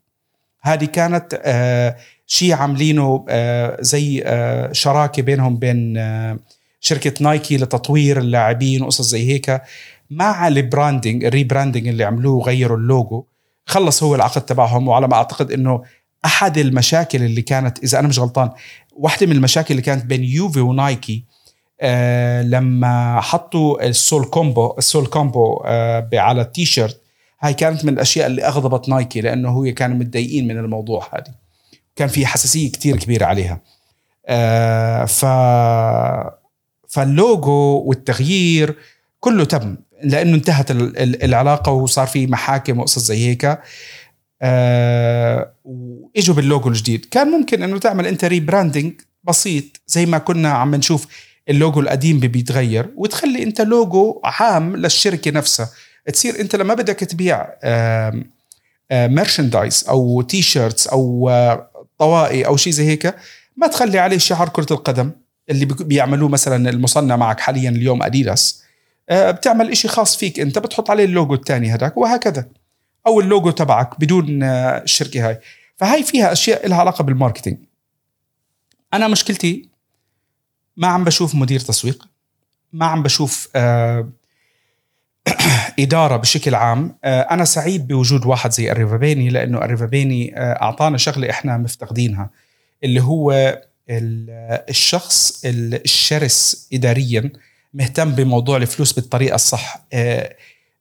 هذه كانت آه شيء عاملينه آه زي آه شراكة بينهم بين آه شركة نايكي لتطوير اللاعبين وقصص زي هيك. مع ال branding ال rebranding اللي عملوه وغيروا اللوجو خلص هو العقد تبعهم. وعلى ما أعتقد إنه أحد المشاكل اللي كانت إذا أنا مش غلطان واحدة من المشاكل اللي كانت بين يوفي ونايكي آه لما حطوا ال sul campo ال sul campo آه على التيشيرت هاي كانت من الأشياء اللي أغضبت نايكي لأنه هو كانوا متضايقين من الموضوع هذه. كان في حساسية كتير كبيرة عليها. آه ف فاللوجو والتغيير كله تم لأنه انتهت العلاقة وصار في محاكم وقصص زي هيك. آه وإجوا باللوجو الجديد. كان ممكن إنه تعمل انت rebranding بسيط زي ما كنا عم نشوف اللوجو القديم بيتغير وتخلي انت لوجو عام للشركة نفسها. تصير انت لما بدك تبيع merchandise أو T-shirts أو آه، طوائي أو شيء زي هيك ما تخلي عليه شعار كرة القدم اللي بيعملوه مثلا المصنع معك حاليا اليوم أديداس. آه، بتعمل إشي خاص فيك أنت بتحط عليه اللوجو الثاني هذاك وهكذا. أو اللوجو تبعك بدون آه، الشركة هاي. فهاي فيها أشياء لها علاقة بال marketing. أنا مشكلتي ما عم بشوف مدير تسويق ما عم بشوف آه، إدارة بشكل عام أنا سعيد بوجود واحد زي الريفابيني لأنه الريفابيني أعطانا شغلة إحنا مفتقدينها اللي هو الشخص الشرس اداريا مهتم بموضوع الفلوس بالطريقة الصح آه،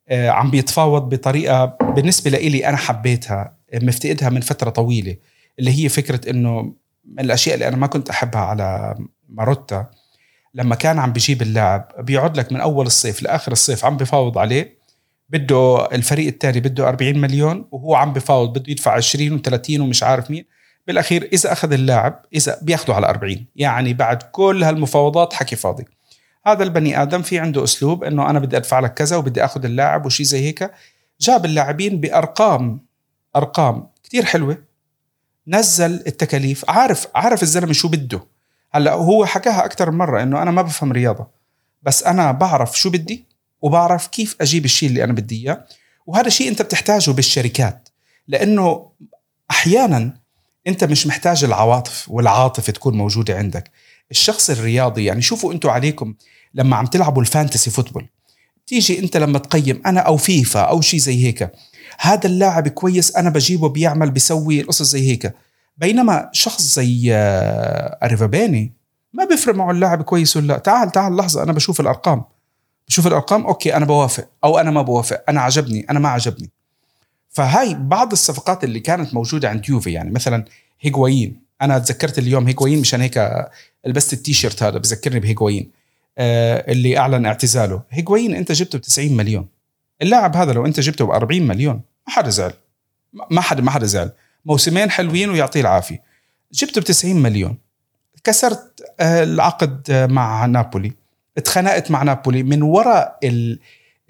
آه، عم بيتفاوض بطريقة بالنسبة لي أنا حبيتها مفتقدها من فترة طويلة اللي هي فكرة إنه من الأشياء اللي أنا ما كنت أحبها على ماروتا لما كان عم بيجيب اللاعب بيقعد لك من أول الصيف لآخر الصيف عم بفاوض عليه. بده الفريق الثاني بده 40 مليون وهو عم بفاوض بده يدفع 20 و30 ومش عارف مين. بالأخير إذا أخذ اللاعب إذا بياخذه على 40 يعني بعد كل هالمفاوضات حكي فاضي. هذا البني آدم في عنده أسلوب إنه أنا بدي أدفع لك كذا وبدي أخذ اللاعب وشي زي هيك. جاب اللاعبين بأرقام أرقام كثير حلوة. نزل التكاليف عارف عارف الزلمة شو بده. هلا هو حكاها أكثر من مرة إنه أنا ما بفهم رياضة بس أنا بعرف شو بدي وبعرف كيف أجيب الشيء اللي أنا بدي إياه وهذا شيء أنت بتحتاجه بالشركات لأنه أحيانا أنت مش محتاج العواطف والعاطفة تكون موجودة عندك. الشخص الرياضي يعني شوفوا أنتم عليكم لما عم تلعبوا ال fantasy football تيجي أنت لما تقيم أنا أو فيفا أو شيء زي هيك هذا اللاعب كويس أنا بجيبه بيعمل بيسوي قصص زي هيك. بينما شخص زي آه، ما بيفرق معه اللاعب كويس ولا لا. تعال تعال لحظة أنا بشوف الأرقام. بشوف الأرقام okay أنا بوافق أو أنا ما بوافق أنا عجبني أنا ما عجبني. فهاي بعض الصفقات اللي كانت موجودة عند يوفي يعني مثلا هيغوايين. أنا تذكرت اليوم هيغوايين مشان هيك لبست التيشيرت هذا بذكرني بهيغوايين آه اللي أعلن اعتزاله. هيغوايين أنت جبته ب 90 مليون. اللاعب هذا لو أنت جبته ب 40 مليون ما حدا زعل. ما حدا ما حدا زعل. موسمين حلوين ويعطيه العافية. جبته ب 90 مليون. كسرت آه، العقد آه، مع نابولي. اتخانقت مع نابولي. من وراء ال...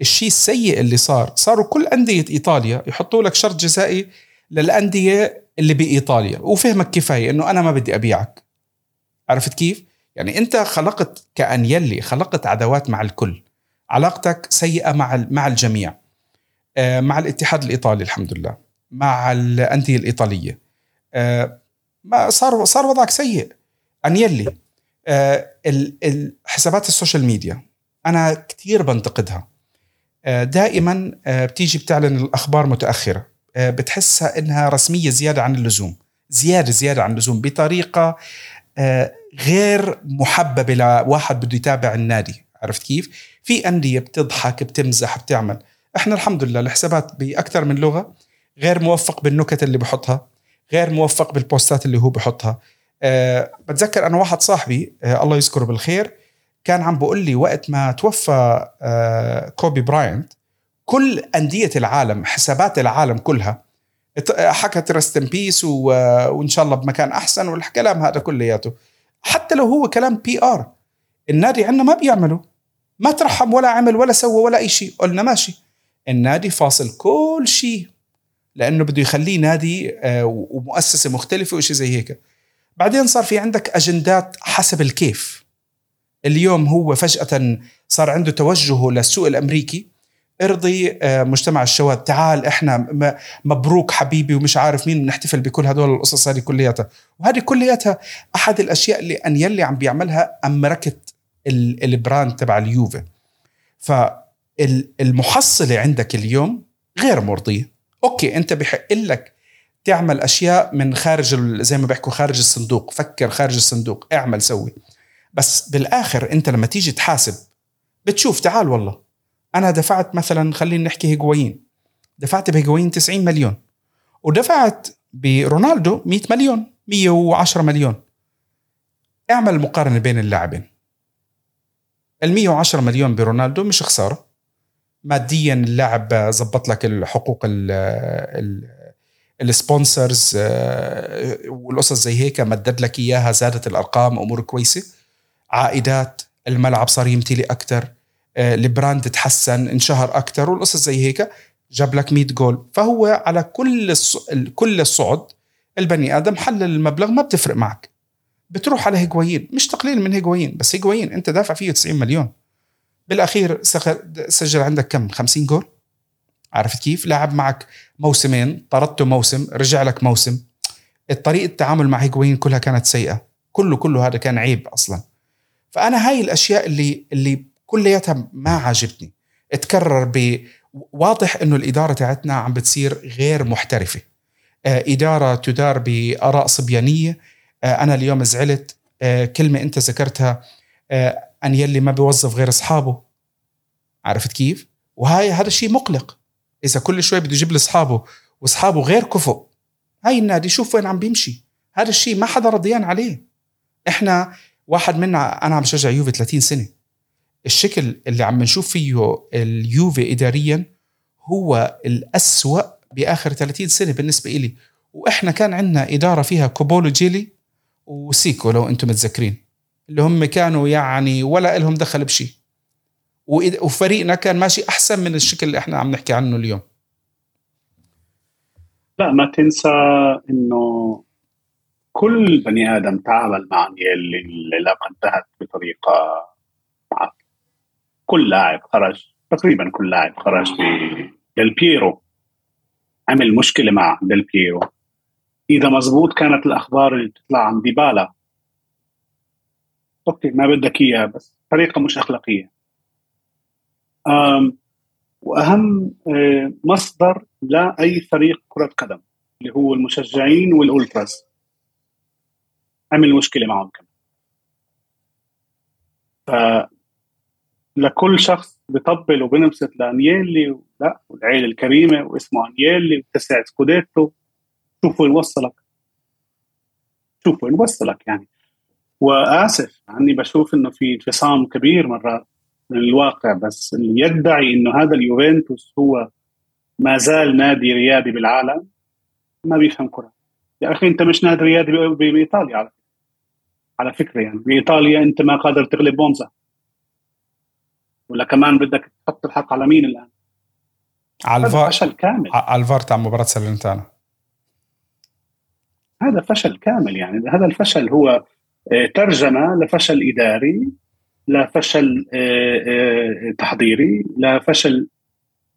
الشيء السيء اللي صار صاروا كل أندية إيطاليا يحطوا لك شرط جزائي للأندية اللي بإيطاليا. وفهمك كفاية أنه أنا ما بدي أبيعك. عرفت كيف؟ يعني أنت خلقت كأنيلي خلقت عداوات مع الكل. علاقتك سيئة مع مع الجميع. آه، مع الاتحاد الإيطالي الحمد لله. مع الأندية الإيطالية. آه، ما صار صار وضعك سيء. أنييلي آه، حسابات ال social media أنا كثير بنتقدها. دائما بتيجي بتعلن الأخبار متأخرة. بتحسها إنها رسمية زيادة عن اللزوم. زيادة زيادة عن اللزوم. بطريقة غير محببة لواحد بده يتابع النادي. عرفت كيف؟ في أندية بتضحك بتمزح بتعمل. إحنا الحمد لله الحسابات بأكثر من لغة. غير موفق بالنكت اللي بحطها غير موفق بال posts ات اللي هو بحطها. أه بتذكر أنا واحد صاحبي أه الله يذكره بالخير كان عم بقول لي وقت ما توفى أه كوبي براينت كل أندية العالم حسابات العالم كلها حكت rest in peace وإن شاء الله بمكان أحسن والكلام هذا كلياته. حتى لو هو كلام بي ار النادي عندنا ما بيعمله. ما ترحم ولا عمل ولا سوى ولا أي شيء. قلنا ماشي. النادي فاصل كل شيء. لأنه بده يخليه نادي آه، ومؤسسة مختلفة وشيء زي هيك. بعدين صار في عندك أجندات حسب الكيف. اليوم هو فجأة صار عنده توجهه للسوق الأمريكي. ارضي آه، مجتمع الشباب تعال إحنا مبروك حبيبي ومش عارف مين بنحتفل بكل هدول القصص هذه كلياتها. وهذه كلياتها أحد الأشياء اللي أنييلي عم بيعملها ا market ال brand تبع اليوفي. فالمحصله عندك اليوم غير مرضية. okay أنت بحق لك تعمل أشياء من خارج زي ما بيحكوا خارج الصندوق. فكر خارج الصندوق اعمل سوي. بس بالآخر أنت لما تيجي تحاسب بتشوف تعال والله أنا دفعت مثلا خلينا نحكي هيغوايين دفعت بهيغوايين 90 مليون ودفعت برونالدو 100 مليون 110 مليون. اعمل مقارنة بين اللاعبين. ال 110 مليون برونالدو مش خسارة. ماديا اللاعب زبط لك الحقوق ال sponsors آه، والقصص زي هيك مدد لك إياها زادت الأرقام أمور كويسة. عائدات الملعب صار يمتلي أكثر آه، ال brand تحسن انشهر أكثر والقصص زي هيك جاب لك 100 جول. فهو على كل كل الصعد البني آدم حلل المبلغ ما بتفرق معك. بتروح على هيغوايين مش تقليل من هيجوين بس هيغوايين أنت دافع فيه 90 مليون. بالأخير سجل عندك كم؟ 50 جول؟ عرفت كيف؟ لعب معك موسمين طردته موسم رجع لك موسم. الطريقة التعامل مع هيغوايين كلها كانت سيئة. كله كله هذا كان عيب أصلا. فأنا هاي الأشياء اللي اللي كلياتها ما عاجبتني تكرر ب واضح إنه الإدارة تاعتنا عم بتصير غير محترفة. آه، إدارة تدار بآراء صبيانية. آه، أنا اليوم زعلت. آه، كلمة أنت ذكرتها. أن يلي ما بيوظف غير أصحابه. عرفت كيف؟ وهاي هذا الشيء مقلق. إذا كل شوي بده يجيب لي اصحابه وأصحابه غير كفؤ. هاي النادي شوف وين عم بيمشي. هذا الشيء ما حدا رضيان عليه. إحنا واحد منا أنا عم بشجع يوفي 30 سنة. الشكل اللي عم نشوف فيه اليوفي اداريا هو الأسوأ بآخر 30 سنة بالنسبة إلي. وإحنا كان عندنا إدارة فيها كوبولو جيلي وسيكو لو أنتم متذكرين. اللي هم كانوا يعني ولا لهم دخل بشيء وفريقنا كان ماشي أحسن من الشكل اللي إحنا عم نحكي عنه اليوم.
لا ما تنسى إنه كل بني آدم تعامل مع أنييلي العلاقه انتهت بطريقة معك. كل لاعب خرج تقريبا كل لاعب خرج ديل بيرو. عمل مشكلة مع ديل بيرو. إذا مزبوط كانت الأخبار اللي بتطلع عن ديبالا okay ما بدك اياه بس. طريقة مش أخلاقية. وأهم آه، مصدر لأي فريق كرة قدم اللي هو المشجعين والالتراس عمل مشكله معهم كمان. ف لكل شخص بيطبل وبنبسط لأنييلي لا والعيلة الكريمة واسمه أنييلي وتسع سكوديتو. شوف وين وصلك. شوف وين وصلك يعني. وآسف عني بشوف إنه في انفصام كبير مرات من الواقع بس اللي يدعي إنه هذا اليوفنتوس هو ما زال نادي ريادي بالعالم ما بيفهم كرة. يا أخي أنت مش نادي ريادي بإيطاليا على على فكرة يعني بإيطاليا أنت ما قادر تغلب بونزا. ولا كمان بدك تحط الحق على مين الآن؟
على الفار
فشل كامل.
على الفار تاع مباراة سالنتانا
هذا فشل كامل يعني هذا الفشل هو ترجمة لفشل إداري لفشل آه، آه، تحضيري لفشل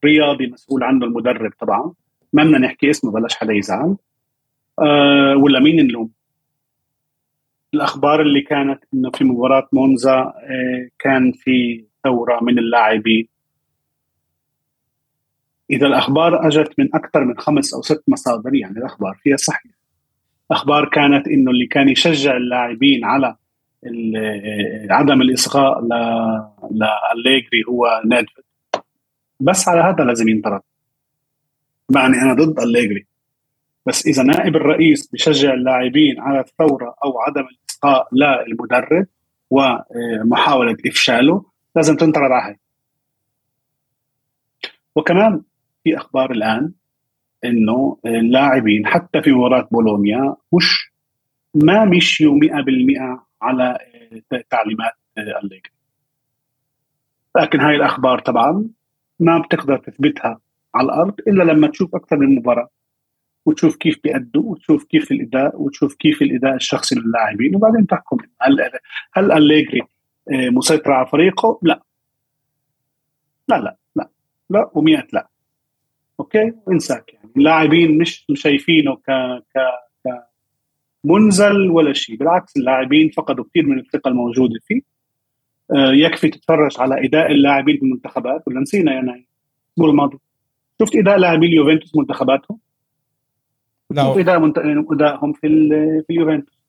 رياضي مسؤول عنه المدرب طبعا. ما بدنا نحكي اسمه بلاش حدا يزعل. ولا مين نلوم؟ الأخبار اللي كانت إنه في مباراة مونزا كان في ثورة من اللاعبين. إذا الأخبار أجت من أكثر من خمس أو ست مصادر يعني الأخبار فيها صحيح. أخبار كانت إنه اللي كان يشجع اللاعبين على عدم الإصغاء لأليجري هو نيدفيد بس على هذا لازم ينطرد. معني أنا ضد أليجري. بس إذا نائب الرئيس بشجع اللاعبين على الثورة أو عدم الإصغاء للمدرب ومحاولة إفشاله لازم تنطرد على وكمان في أخبار الآن إنه اللاعبين حتى في مباراه بولونيا مش ما مشيوا 100% على تعليمات أليجري لكن هاي الأخبار طبعا ما بتقدر تثبتها على الأرض إلا لما تشوف أكثر من مباراة وتشوف كيف بيأدوا وتشوف كيف الإداء وتشوف كيف الإداء الشخصي للاعبين. وبعدين تحكم. هل هل أليجري آه، مسيطر على فريقه؟ لا. لا لا لا لا ومئة لا. okay؟ انساك يعني. اللاعبين مش شايفينه ك ك ك منزل ولا شيء. بالعكس اللاعبين فقدوا كثير من الثقة الموجودة فيه. آه، يكفي تتفرج على إداء اللاعبين بالمنتخبات ولا نسينا يا نايم الأسبوع الماضي شفت إداء لاعبي اليوفنتوس منتخباتهم لا. شوف إداء منت... ادائهم في ال... في اليوفنتوس؟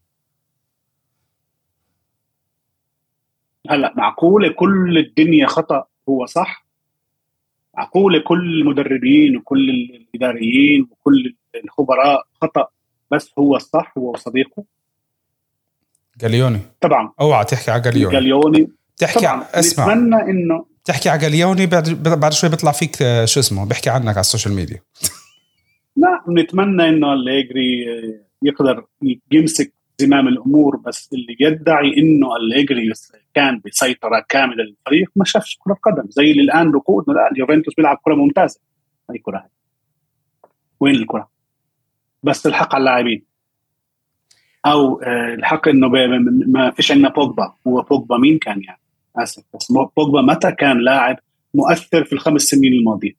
هلأ معقولة كل الدنيا خطأ هو صح؟ معقوله كل المدربين وكل الإداريين وكل الخبراء خطأ بس هو الصح هو وصديقه
جاليوني.
طبعا.
أوعى تحكي على جاليوني.
جاليوني.
تحكي طبعا. اسمع.
نتمنى إنه
تحكي على جاليوني بعد بعد شوي بيطلع فيك آه، شو اسمه؟ بيحكي عنك على ال social media.
لا نتمنى إنه أليجري يقدر يمسك زمام الأمور بس اللي يدعي إنه أليجري كان بسيطره كامله للفريق ما شافش كرة قدم. زي اللي الآن ركود لا اليوفنتوس بيلعب كرة ممتازة. اي كرة هاي. وين الكرة؟ بس الحق على اللاعبين. أو آه، الحق إنه ما فيش عندنا بوجبا. هو بوجبا مين كان يعني؟ آسف بس بوجبا متى كان لاعب مؤثر في الخمس سنين الماضيه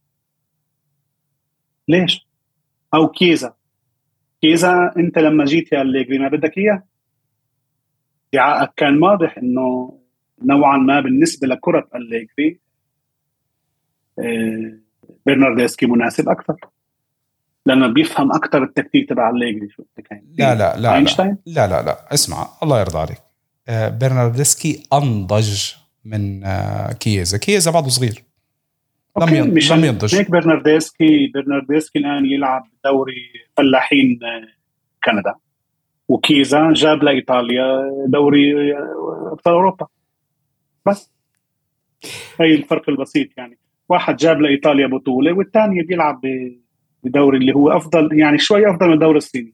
ليش؟ أو كييزا. كييزا أنت لما جيت يا أليجري ما بدك إياه؟ ادعائك كان واضح إنه نوعا ما بالنسبة لكرة أليجري آه، برناردسكي مناسب أكثر لأنه بيفهم أكثر التكتيك تبع أليجري شو
لا لا لا أينشتاين؟ لا لا لا. اسمع الله يرضى عليك. برناردسكي أنضج من آه، كييزا. كييزا بعده صغير. لم
okay،
ين-
مش
لم ينضج
هيك برناردسكي برناردسكي الآن يلعب دوري فلاحين آه، كندا. وكييزا جاب لايطاليا دوري آه، أبطال أوروبا. بس. هي الفرق البسيط يعني. واحد جاب لايطاليا بطولة والثاني بيلعب بدوري اللي هو أفضل يعني شوي أفضل من الدوري الصيني.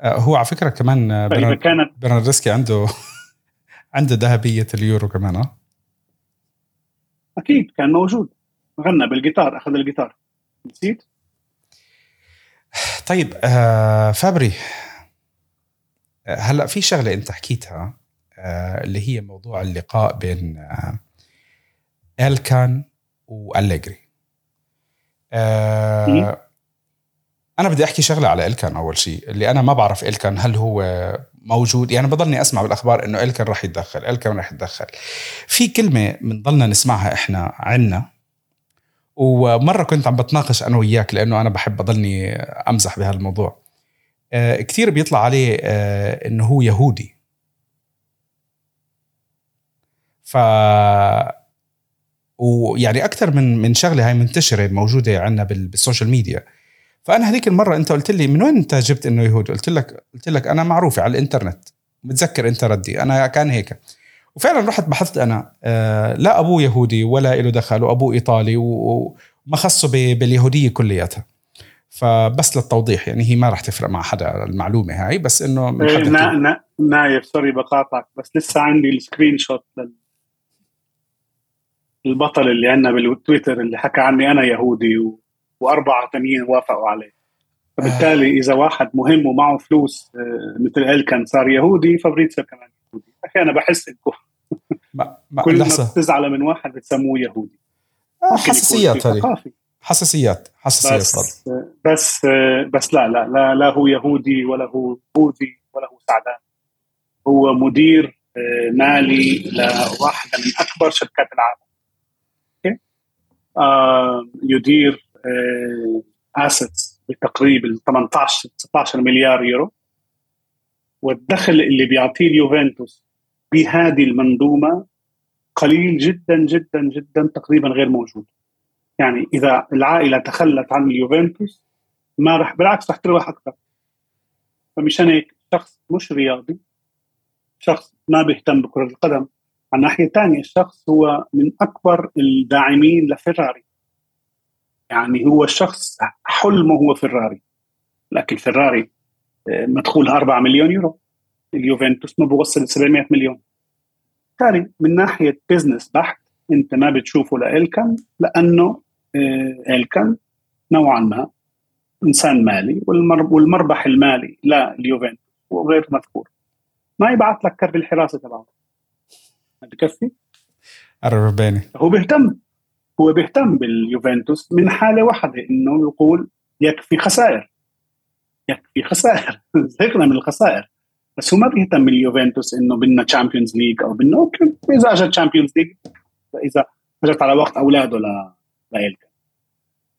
آه، هو على فكرة كمان
كانت
برناردسكي عنده عنده ذهبية اليورو كمان آه؟
أكيد كان موجود. غنى بالجيتار أخذ الجيتار. نسيت؟
طيب آه فابري آه، هلا في شغلة أنت حكيتها آه اللي هي موضوع اللقاء بين آه ألكان وأليجري. آه. أنا بدي أحكي شغلة على ألكان أول شيء اللي أنا ما بعرف ألكان هل هو موجود يعني بضلني أسمع بالأخبار إنه ألكان راح يتدخل ألكان راح يتدخل. في كلمة بنضلنا نسمعها إحنا عنا ومرة كنت عم بتناقش أنا وياك لأنه أنا بحب أضلني أمزح بهالموضوع. آه كثير بيطلع عليه آه إنه هو يهودي. ف ويعني أكثر من من شغلة هاي منتشرة موجودة عندنا بال- بال social media. فأنا هذيك المرة أنت قلت لي من وين أنت جبت إنه يهودي؟ قلت لك قلت لك أنا معروفة على الإنترنت. متذكر أنت ردي أنا كان هيك. وفعلا رحت بحثت أنا آه لا أبوه يهودي ولا له دخل وأبوه إيطالي وما خصه باليهودية كلياتها. فبس للتوضيح يعني هي ما راح تفرق مع حدا المعلومة هاي بس إنه من
إيه،
حد
نا نا نايف سوري بقاطعك بس لسه عندي ال screenshot لل البطل اللي عندنا بالتويتر اللي حكى عني أنا يهودي و... وأربعة ثانيين وافقوا عليه. فبالتالي إذا واحد مهم ومعه فلوس آه، مثل الكن صار يهودي فبريتسر كمان يهودي. أخي أنا بحس
إنكم
كل ما بتزعلوا من واحد بتسموه يهودي.
آه، حساسيات هذه. حساسيات حساسيات.
بس بس بس لا لا لا لا هو يهودي ولا هو بوذي ولا هو سعدان. هو مدير آه، مالي لواحدة من أكبر شركات العالم. أوكي؟ آه، يدير assets بتقريبا 18 19 مليار يورو. والدخل اللي بيعطيه اليوفنتوس بهذه المنظومة قليل جدا جدا جدا تقريبا غير موجود. يعني إذا العائلة تخلت عن اليوفنتوس ما راح بالعكس راح تربح أكثر. فمشان هيك شخص مش رياضي شخص ما بيهتم بكرة القدم. على الناحية الثانية الشخص هو من أكبر الداعمين لفيراري. يعني هو الشخص حلمه هو فيراري. لكن فيراري آه، مدخولها 4 مليون يورو. اليوفنتوس ما بوصل 700 مليون. بالتالي من ناحية بزنس بحت انت ما بتشوفه لإلكن لأنه آه، إلكن نوعا ما إنسان مالي والمر- والمربح المالي لليوفنتوس هو غير مذكور. ما يبعث لك كرب الحراسة تبعه. بكفي؟
قرب بيني
هو بيهتم. هو بيهتم باليوفنتوس من حالة واحدة إنه يقول يكفي خسائر. يكفي خسائر. زهقنا من الخسائر. بس هو ما بيهتم باليوفنتوس إنه بدنا Champions League أو بدنا أوكي. إذا أجت Champions League إذا أجت على وقت أولاده ل لإلكا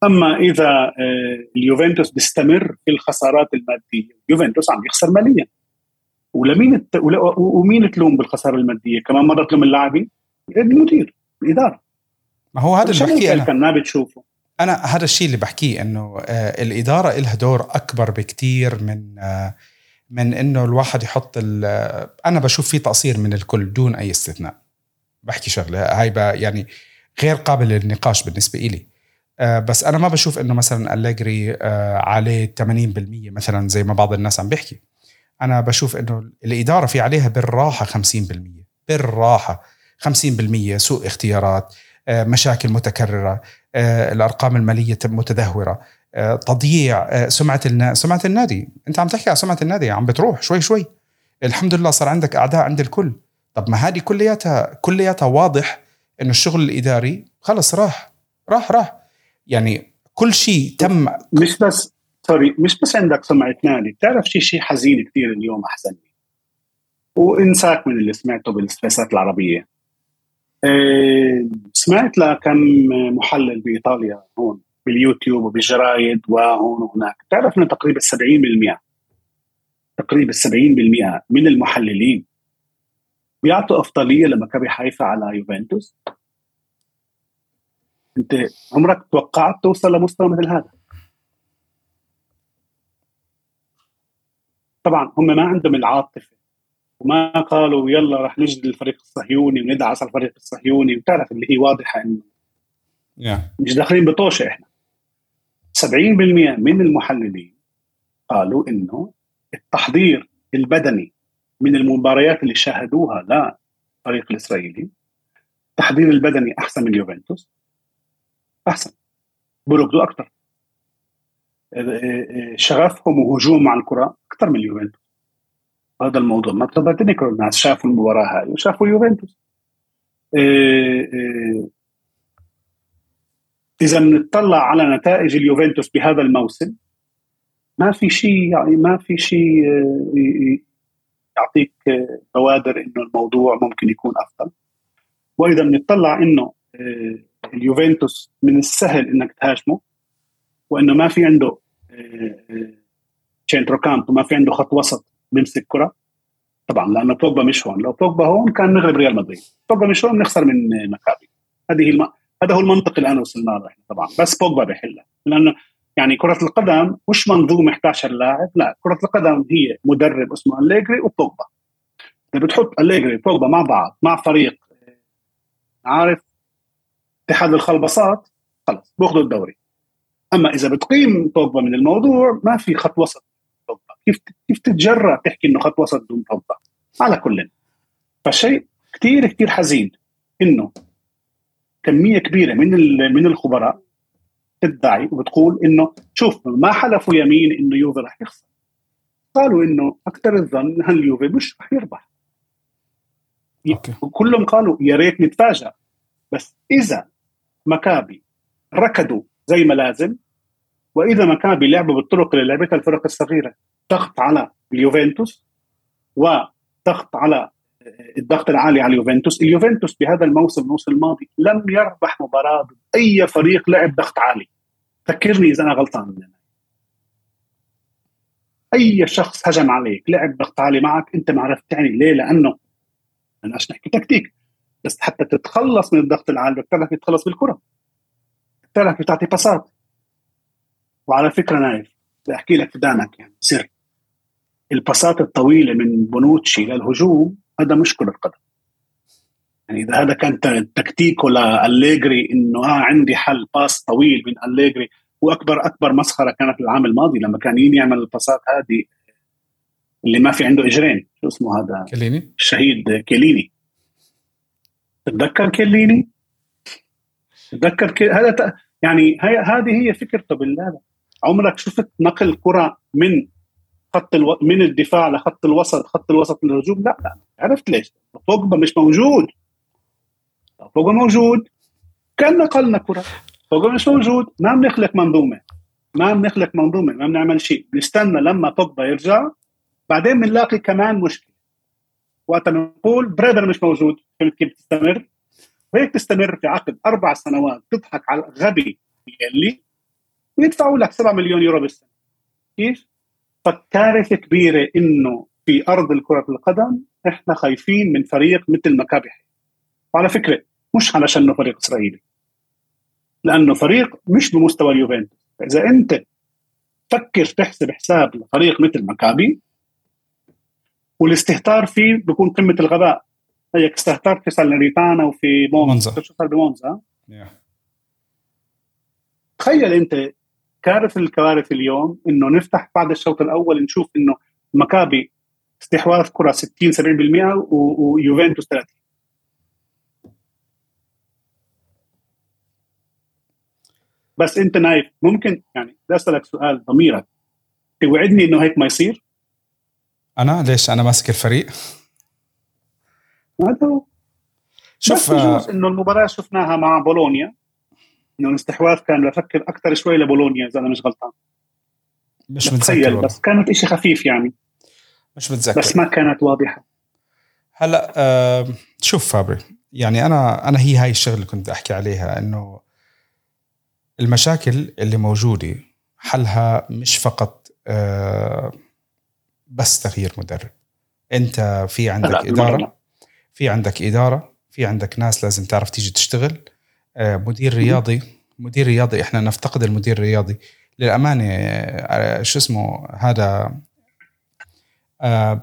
أما إذا آه، اليوفنتوس بيستمر في الخسارات المادية اليوفنتوس عم يخسر ماليا. ولمين الت... ومين تلوم بالخسارة المادية؟ كمان مرة تلوم اللاعبين؟ المدير الإدارة.
ما هو هذا اللي بحكيه
أنا. ما بتشوفه
أنا هذا الشيء اللي بحكيه إنه آه، الإدارة لها دور أكبر بكتير من آه، من إنه الواحد يحط أنا بشوف في تقصير من الكل دون أي استثناء. بحكي شغلة هاي يعني غير قابل للنقاش بالنسبة إلي. آه، بس أنا ما بشوف إنه مثلا أليجري آه، عليه 80% مثلا زي ما بعض الناس عم بيحكي. أنا بشوف إنه الإدارة في عليها بالراحة 50% بالراحة 50% سوء اختيارات آه، مشاكل متكررة الأرقام المالية متدهورة. تضييع آه، سمعة. سمعة النادي. انت عم تحكي على سمعة النادي عم بتروح شوي شوي. الحمد لله صار عندك أعداء عند الكل. طب ما هذه كلياتها كلياتها واضح إنه الشغل الإداري خلص راح راح راح. يعني كل شيء تم
مش بس سوري مش بس عندك سمعة نادي. بتعرف شيء شيء حزين كثير اليوم أحسن وإنساك من اللي سمعته بالسبيسات العربية. إيه، سمعت لكم محلل بإيطاليا هون. باليوتيوب وبالجرايد وهون وهناك. بتعرف إنه تقريبا 70% تقريبا 70% من المحللين بيعطوا أفضلية لمكابي حيفا على يوفنتوس. أنت عمرك توقعت توصل لمستوى مثل هذا؟ طبعا هم ما عندهم العاطفة وما قالوا يلا رح نجد الفريق الصهيوني وندعس على الفريق الصهيوني. وتعرف اللي هي واضحة إنه yeah. مش داخلين بطوشة إحنا. 70% من المحللين قالوا إنه التحضير البدني من المباريات اللي شاهدوها للفريق الإسرائيلي التحضير البدني أحسن من يوفنتوس أحسن. بركضوا أكثر شغفهم وهجوم على الكرة أكثر من اليوفنتوس. هذا الموضوع. ما تذكروا الناس. شافوا المباراة هاي وشافوا يوفنتوس إيه، إذا بنطلع على نتائج اليوفنتوس بهذا الموسم ما في شيء يعني ما في شيء إيه، يعطيك بوادر إنه الموضوع ممكن يكون أفضل. وإذا بنطلع إنه اليوفنتوس من السهل إنك تهاجمه وإنه ما في عنده centrocampo وما في عنده خط وسط بيمسك كرة طبعا لأنه بوجبا مش هون لو بوجبا هون كان نغلب ريال مدريد بوجبا مش هون نخسر من مكابي. هذه الم... هذا هو المنطق اللي أنا وصلنا له طبعا. بس بوجبا بيحلها لأنه يعني كرة القدم مش منظومة 11 لاعب لا. كرة القدم هي مدرب اسمه أليجري وبوجبا. إذا بتحط أليجري وبوجبا مع بعض مع فريق عارف اتحاد الخلبصات خلص بياخذوا الدوري. أما إذا بتقيم بوجبا من الموضوع ما في خط وسط بوجبا. كيف كيف تتجرأ تحكي إنه خط وسط دون بوجبا؟ على كل فشيء كثير كثير حزين إنه كميه كبيرة من من الخبراء تدعي وبتقول إنه شوف ما حلفوا يمين إنه يوفي رح يخسر. قالوا إنه أكثر الظن هل يوفي مش رح يربح. أوكي. وكلهم قالوا يا ريت نتفاجأ. بس إذا مكابي ركضوا زي ما لازم وإذا مكابي لعبوا بالطرق اللي لعبتها الفرق الصغيرة ضغط على اليوفنتوس وضغط على الضغط العالي على اليوفنتوس. اليوفنتوس بهذا الموسم الموسم الماضي لم يربح مباراة ضد اي فريق لعب ضغط عالي. فكرني إذا أنا غلطان. أي شخص هجم عليك لعب ضغط عالي معك أنت ما عرفت تعني ليه؟ لأنه بدناش نحكي تكتيك بس حتى تتخلص من الضغط العالي بدك تتخلص بالكرة. بدك تعطي باسات وعلى فكرة نايف بدي احكي لك دانك يعني سر الباسات الطويلة من بونوتشي للهجوم هذا مش كرة قدم. يعني إذا هذا كان تكتيكه لأليجري إنه آه عندي حل pass طويل من أليجري واكبر أكبر مسخرة كانت العام الماضي لما كان يعمل الباسات هذه اللي ما في عنده إجرين. شو اسمه هذا؟
كليني
الشهيد كيليني. تتذكر كيليني؟ تتذكر كي... هذا ت... يعني هي هذه هي فكرته بالله. عمرك شفت نقل كرة من خط ألو... من الدفاع لخط الوسط خط الوسط للهجوم؟ لا لا. عرفت ليش؟ بوجبا مش موجود. بوجبا موجود. كان نقلنا كرة. بوجبا مش موجود. ما بنخلق منظومة. ما بنخلق منظومة. ما بنعمل شيء. بنستنى لما بوجبا يرجع. بعدين بنلاقي كمان مشكلة. وقت نقول بريدر مش موجود. فهمت كيف تستمر؟ وهيك تستمر في عقد أربع سنوات. تضحك على الغبي يلي ويدفعوا لك 7 مليون يورو بالسنة. كيف؟ فكارثة كبيرة إنه في أرض الكرة القدم إحنا خايفين من فريق مثل مكابي. وعلى فكرة مش علشان إنه فريق إسرائيلي. لأنه فريق مش بمستوى اليوفنتوس. إذا أنت فكر تحسب حساب لفريق مثل مكابي والاستهتار فيه بيكون قمة الغباء. هيك استهترت في سالريتانا وفي مونزا. شو صار بمونزا؟ تخيل أنت كارث الكوارث اليوم إنه نفتح بعد الشوط الأول نشوف إنه مكابي استحواذ كرة 60 70% ويوفنتوس 30 بس انت نايف ممكن يعني بدي أسألك سؤال ضميرك. توعدني إنه هيك ما يصير؟
أنا؟ ليش؟ أنا ماسك الفريق؟
هذا شوف بس إنه المباراة شفناها مع بولونيا. إنه الاستحواذ كان بفكر أكثر شوي لبولونيا إذا أنا مش غلطان.
مش متذكر
بس كانت إشي خفيف يعني.
مش متذكر.
بس ما كانت واضحة.
هلا آه شوف فابري يعني أنا أنا هي هاي الشغلة اللي كنت أحكي عليها إنه المشاكل اللي موجودة حلها مش فقط آه بس تغيير مدرب. أنت في عندك إدارة في عندك إدارة في عندك ناس لازم تعرف تيجي تشتغل. آه، مدير رياضي مدير رياضي إحنا نفتقد المدير الرياضي. للأمانة آه، شو اسمه هذا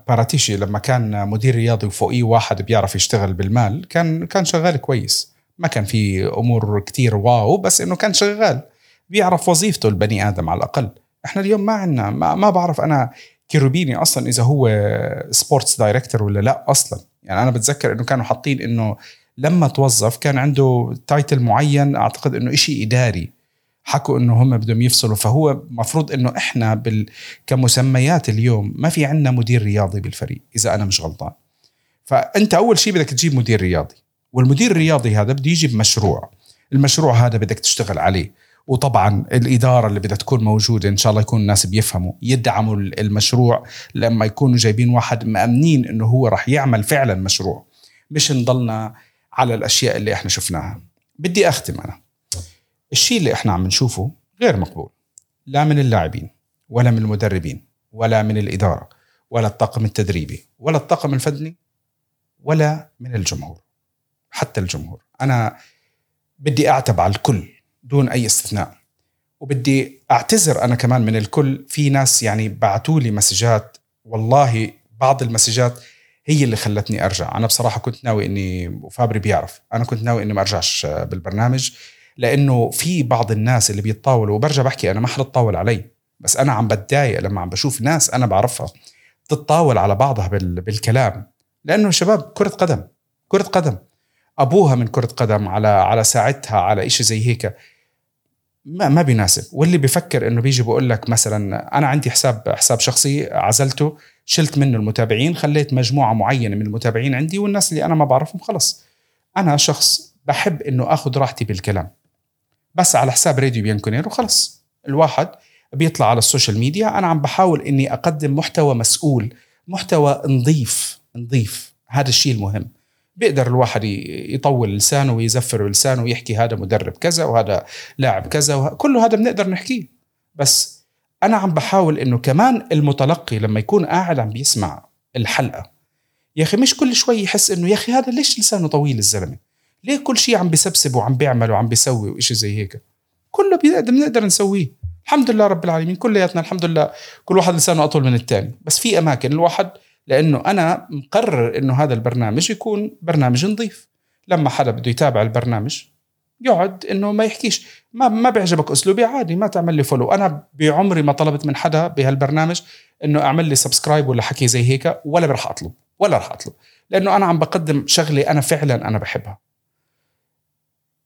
باراتيشي لما كان مدير رياضي وفوقيه واحد بيعرف يشتغل بالمال كان كان شغال كويس. ما كان في أمور كتير wow بس إنه كان شغال. بيعرف وظيفته البني آدم على الأقل. إحنا اليوم ما عندنا ما, ما بعرف أنا كيروبيني أصلا إذا هو sports director ولا لا أصلا. يعني أنا بتذكر إنه كانوا حاطين إنه لما توظف كان عنده تايتل معين أعتقد إنه إشي إداري. حكوا إنه هم بدهم يفصلوا. فهو مفروض إنه إحنا بال... كمسميات اليوم ما في عندنا مدير رياضي بالفريق إذا أنا مش غلطان. فأنت أول شيء بدك تجيب مدير رياضي. والمدير الرياضي هذا بده يجي بمشروع المشروع هذا بدك تشتغل عليه. وطبعا الإدارة اللي بدها تكون موجودة إن شاء الله يكون الناس بيفهموا. يدعموا المشروع لما يكونوا جايبين واحد مأمنين إنه هو راح يعمل فعلا مشروع. مش نضلنا على الأشياء اللي إحنا شفناها. بدي أختم أنا. الشيء اللي إحنا عم نشوفه غير مقبول. لا من اللاعبين ولا من المدربين ولا من الإدارة ولا الطاقم التدريبي ولا الطاقم الفني ولا من الجمهور حتى الجمهور. أنا بدي أعتب على الكل دون أي استثناء وبدي أعتذر أنا كمان من الكل. في ناس يعني بعثوا لي مسجات والله بعض المسجات هي اللي خلتني أرجع. أنا بصراحة كنت ناوي إني وفابري بيعرف أنا كنت ناوي إني ما أرجعش بالبرنامج. لأنه في بعض الناس اللي بيتطاولوا وبرجع بحكي أنا ما حدا تطاول علي بس أنا عم بتضايق لما عم بشوف ناس أنا بعرفها تتطاول على بعضها بالكلام. لأنه شباب كرة قدم كرة قدم. أبوها من كرة قدم على على ساعتها على إشي زي هيك. ما ما بيناسب. واللي بيفكر إنه بيجي بقول لك مثلا أنا عندي حساب حساب شخصي عزلته شلت منه المتابعين خليت مجموعة معينة من المتابعين عندي والناس اللي أنا ما بعرفهم خلص. أنا شخص بحب إنه آخذ راحتي بالكلام. بس على حساب راديو بيانكونيرو خلص. الواحد بيطلع على ال social media أنا عم بحاول إني أقدم محتوى مسؤول محتوى نظيف نظيف. هذا الشيء المهم. بيقدر الواحد يطول لسانه ويزفر لسانه ويحكي هذا مدرب كذا وهذا لاعب كذا وه... كله هذا بنقدر نحكيه. بس أنا عم بحاول إنه كمان المتلقي لما يكون قاعد عم بيسمع الحلقة يا أخي مش كل شوي يحس إنه يا أخي هذا ليش لسانه طويل الزلمة؟ ليه كل شيء عم بيسبسب وعم بيعمل وعم بيسوي وإشي زي هيك؟ كله بنقدر نسويه. الحمد لله رب العالمين. كلياتنا الحمد لله كل واحد لسانه أطول من الثاني بس في أماكن الواحد لأنه أنا مقرر إنه هذا البرنامج يكون برنامج نظيف. لما حدا بده يتابع البرنامج يقعد إنه ما يحكيش. ما ما بيعجبك أسلوبي؟ عادي ما تعمل لي follow أنا بعمري ما طلبت من حدا بهالبرنامج إنه أعمل لي subscribe ولا حكي زي هيك ولا راح أطلب ولا راح أطلب. لأنه أنا عم بقدم شغلة أنا فعلا أنا بحبها.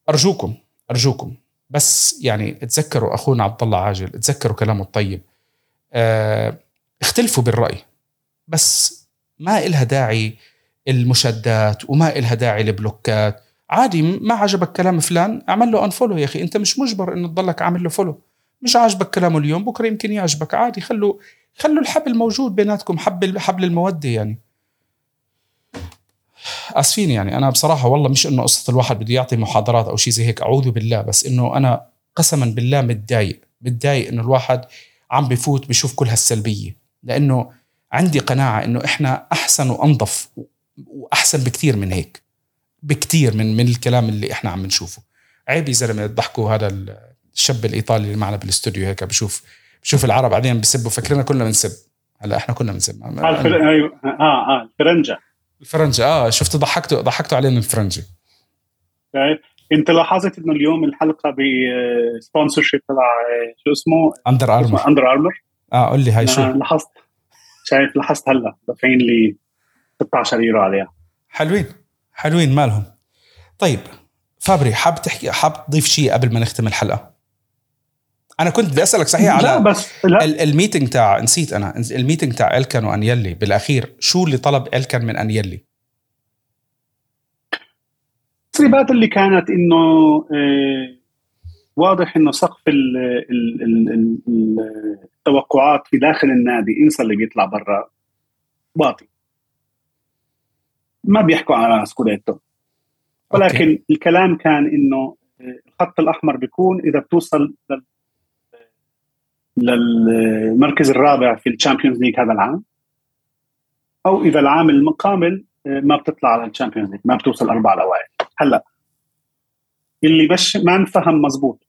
أرجوكم أرجوكم. بس يعني تذكروا أخونا عبد الله عاجل تذكروا كلامه الطيب. آه اختلفوا بالرأي. بس ما إلها داعي المشادات وما إلها داعي البلوكات. عادي ما عجبك كلام فلان اعمل له unfollow يا أخي. أنت مش مجبر إنه تضلك عامل له follow مش عاجبك كلامه اليوم بكرة يمكن يعجبك. عادي خلوا خلوا الحبل موجود بيناتكم حبل حبل المودة يعني. اسفين يعني. أنا بصراحة والله مش إنه قصة الواحد بده يعطي محاضرات أو شيء زي هيك أعوذ بالله بس إنه أنا قسما بالله متضايق متضايق إنه الواحد عم بفوت بشوف كل هالسلبية. لأنه عندي قناعة إنه إحنا أحسن وأنظف وأحسن بكثير من هيك بكثير من من الكلام اللي إحنا عم نشوفه. عيب يا زلمه تضحكوا هذا الشاب الإيطالي اللي معنا بالاستوديو هيك بشوف بشوف العرب بعدين بيسبوا فكرنا كلنا بنسب. هلأ إحنا كنا بنسب.
آه أيوه آه آه الفرنجة.
الفرنجة. آه شفت ضحكتوا ضحكتوا علينا الفرنجة.
انت لاحظت انه اليوم الحلقة بسبونسر شيب تبع شو اسمه؟
Under Armour
Under Armour
آه قول لي هاي شو؟
لاحظت شايف لاحظت هلا دافعين لي 16 يورو عليها.
حلوين حلوين مالهم. طيب فابري حاب تحكي حاب تضيف شيء قبل ما نختم الحلقة؟ أنا كنت بدي أسألك صحيح على
لا بس لا.
ال meeting تاع نسيت أنا ال meeting تاع إلكن وانيلي بالأخير شو اللي طلب إلكن من انيلي
التسريبات اللي كانت إنه آه واضح إنه سقف ال ال ال التوقعات في داخل النادي انسى اللي بيطلع برا واطي ما بيحكوا على scudetto ولكن okay. الكلام كان إنه الخط الأحمر بيكون إذا بتوصل للمركز الرابع في ال Champions League هذا العام أو إذا العام المقابل ما بتطلع على ال Champions League ما بتوصل أربع الاوائل هلا اللي مش ما انفهم مزبوط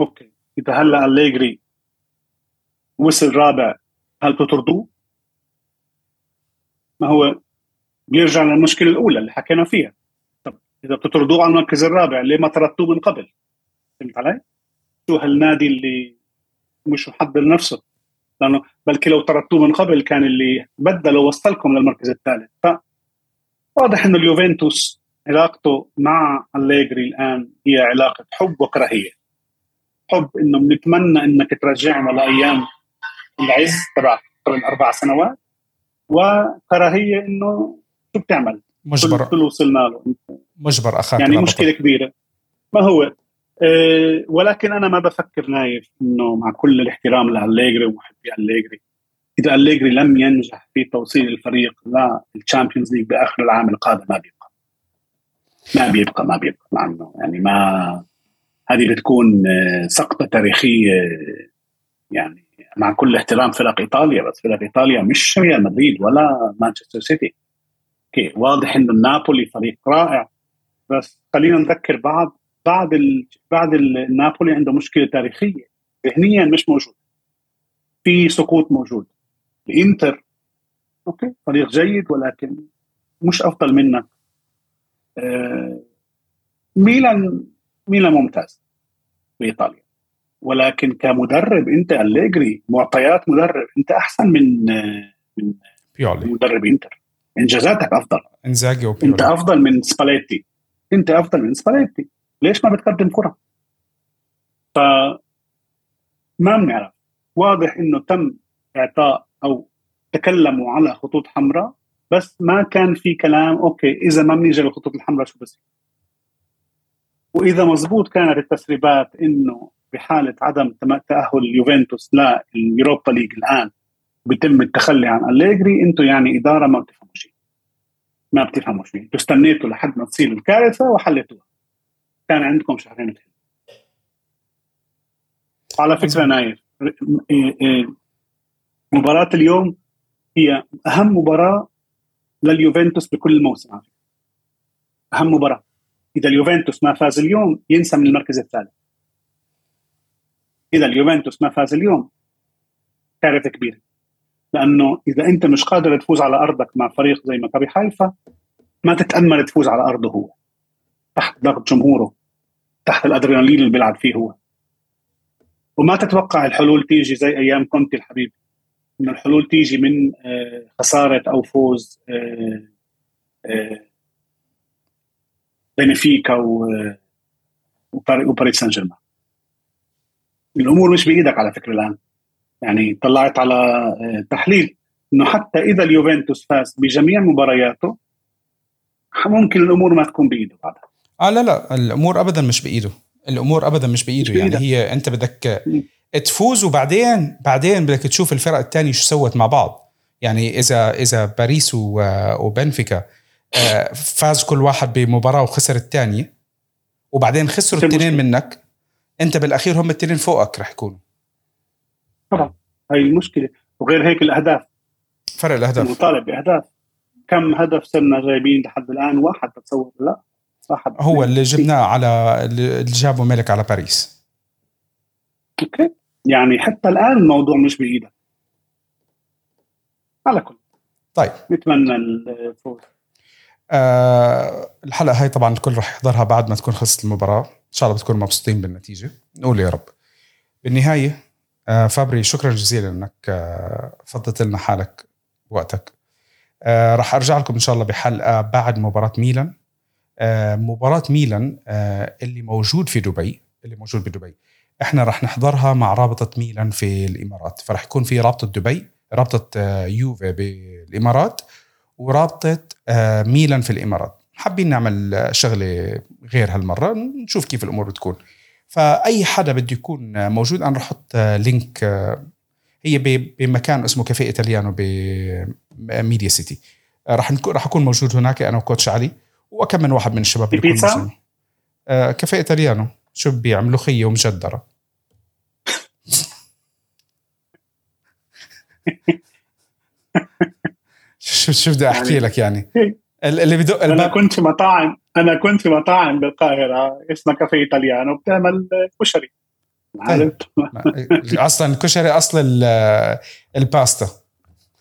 أوكي إذا هلا أليجري وصل رابع هل بتطردوه؟ ما هو بيرجع للمشكلة الأولى اللي حكينا فيها طب إذا بتطردوه على المركز الرابع ليه ما طردتوه من قبل؟ فهمت علي؟ شو هالنادي اللي مش محضر نفسه. لأنه بلكي لو طردتوه من قبل كان اللي بدله وصلكم للمركز الثالث. ف واضح إنه اليوفنتوس علاقته مع أليجري الآن هي علاقة حب وكراهية. حب إنه بنتمنى إنك ترجعنا لأيام العز تبع قبل أربع سنوات وكراهية إنه شو بتعمل؟
مجبر
كل وصلنا له؟
مجبر أخاك
يعني مشكلة كبيرة. ما هو؟ ولكن أنا ما بفكر نايف إنه مع كل الاحترام لأليجري ومحبي أليجري. إذا أليجري لم ينجح في توصيل الفريق لل Champions League بآخر العام القادم ما بيبقى. ما بيبقى ما بيبقى مع انه يعني ما هذه بتكون آه، سقطة تاريخية يعني مع كل احترام فرق إيطاليا بس فرق إيطاليا مش ريال مدريد ولا مانشستر سيتي. okay واضح إنه النابولي فريق رائع بس خلينا نذكر بعض بعد ال... بعد النابولي عنده مشكلة تاريخية. ذهنيا مش موجود. في سقوط موجود. الإنتر okay فريق جيد ولكن مش أفضل منك آه ميلان ميلان ممتاز بايطاليا ولكن كمدرب أنت أليجري معطيات مدرب أنت أحسن من من
بيولي.
مدرب إنتر. إنجازاتك أفضل.
إنزاجي وبيولي.
أنت أفضل من سباليتي. أنت أفضل من سباليتي. ليش ما بتقدم كرة؟ ف ما بنعرف. واضح إنه تم إعطاء أو تكلموا على خطوط حمراء بس ما كان في كلام okay إذا ما بنيجي للخطوط الحمراء شو بصير؟ وإذا مزبوط كانت التسريبات إنه بحالة عدم تأهل اليوفنتوس لل Europa League الآن بيتم التخلي عن أليجري أنتم يعني إدارة ما بتفهموا شيء. ما بتفهموا شيء. أنتم استنيتوا لحد ما تصير الكارثة وحليتوها. كان عندكم شهرين تحلوا على فكرة نايف إيه، إيه، مباراة اليوم هي أهم مباراة لليوفنتوس بكل الموسم أهم مباراة. إذا اليوفنتوس ما فاز اليوم ينسى من المركز الثالث. إذا اليوفنتوس ما فاز اليوم كارثه كبيرة. لأنه إذا أنت مش قادر تفوز على أرضك مع فريق زي مكابي حيفا ما تتأمل تفوز على أرضه هو. تحت ضغط جمهوره تحت الأدرينالين اللي بيلعب فيه هو. وما تتوقع الحلول تيجي زي أيام كونتي الحبيب. إنه الحلول تيجي من آه، خسارة أو فوز آه، آه، بنفيكا وباريس سان جيرمان الأمور مش بإيدك على فكرة الآن. يعني طلعت على تحليل إنه حتى إذا اليوفنتوس فاز بجميع مبارياته ممكن الأمور ما تكون بإيده بعدها.
آه لا لا الأمور ابدا مش بإيده. الأمور ابدا مش بإيده. مش يعني هي أنت بدك تفوز وبعدين بعدين بدك تشوف الفرق الثانية شو سوت مع بعض. يعني إذا إذا باريس وبنفيكا آه، فاز كل واحد بمباراة وخسر الثانية وبعدين خسروا الاثنين منك أنت بالأخير هم الاثنين فوقك رح يكونوا.
طبعا هاي المشكلة. وغير هيك الأهداف.
فرق الأهداف.
مطالب بأهداف. كم هدف صرنا جايبين لحد الآن؟ واحد بتصور لا؟
واحد هو اللي جبناه على اللي جابه ملك على باريس.
أوكي. يعني حتى الآن الموضوع مش بايدك على كل.
طيب.
نتمنى الفوز.
آه الحلقة هاي طبعا الكل رح يحضرها بعد ما تكون خلصت المباراة. إن شاء الله بتكونوا مبسوطين بالنتيجة. نقول يا رب. بالنهاية آه فابري شكرا جزيلا إنك آه فضلت لنا حالك وقتك آه رح أرجع لكم إن شاء الله بحلقة بعد مباراة ميلان. مباراة ميلان آه اللي موجود في دبي اللي موجود بدبي إحنا رح نحضرها مع رابطة ميلان في الإمارات. فرح يكون في رابطة دبي رابطة آه يوفي بالإمارات ورابطة آه، ميلان في الإمارات. حابين نعمل شغلة غير هالمرة نشوف كيف الأمور بتكون. فأي حدا بده يكون موجود أنا رح أحط link آه، هي بمكان اسمه Caffè Italiano ب Media City. نكون رح أكون موجود هناك أنا و coach علي. وكم من واحد من الشباب
بيتزا؟
آه، Caffè Italiano. شو ببيع ملوخية ومجدرة. شو شو بدي أحكي يعني لك يعني؟ اللي بدق أنا
كنت في مطاعم أنا كنت في مطاعم بالقاهرة اسمها Caffè Italiano بتعمل كشري. عارف
أصلا الكشري أصل ال- الباستا.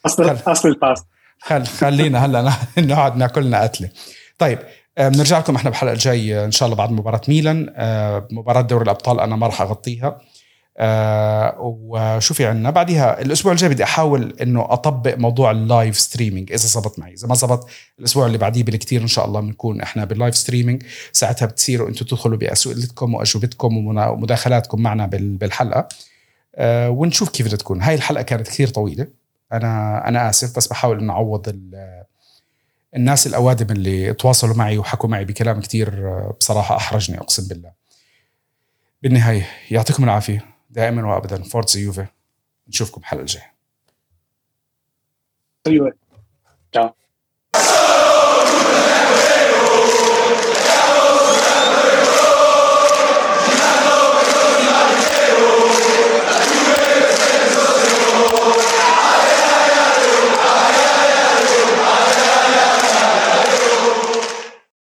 اصل أصل الباستا.
خل خلينا هلا نقعد ناكل لنا قتلة طيب آه، بنرجع لكم إحنا بالحلقة الجاية إن شاء الله بعد مباراة ميلان. آه، مباراة دوري الأبطال أنا ما راح أغطيها. آه، وشو في عندنا بعدها الأسبوع الجاي بدي أحاول إنه أطبق موضوع ال live streaming إذا زبط معي. إذا ما زبط الأسبوع اللي بعديه بالكثير إن شاء الله بنكون إحنا بال live streaming. ساعتها بتصيروا أنتم تدخلوا باسئلتكم وأجوبتكم ومداخلاتكم معنا بال- بالحلقة. ونشوف كيف بدها تكون. هاي الحلقة كانت كثير طويلة. أنا أنا آسف بس بحاول إنه أعوض الناس الأوادم اللي تواصلوا معي وحكوا معي بكلام كثير آه، بصراحة أحرجني أقسم بالله. بالنهاية يعطيكم العافية دائما وابدا. Forza Juve نشوفكم الحلقة الجاية.
أيوه.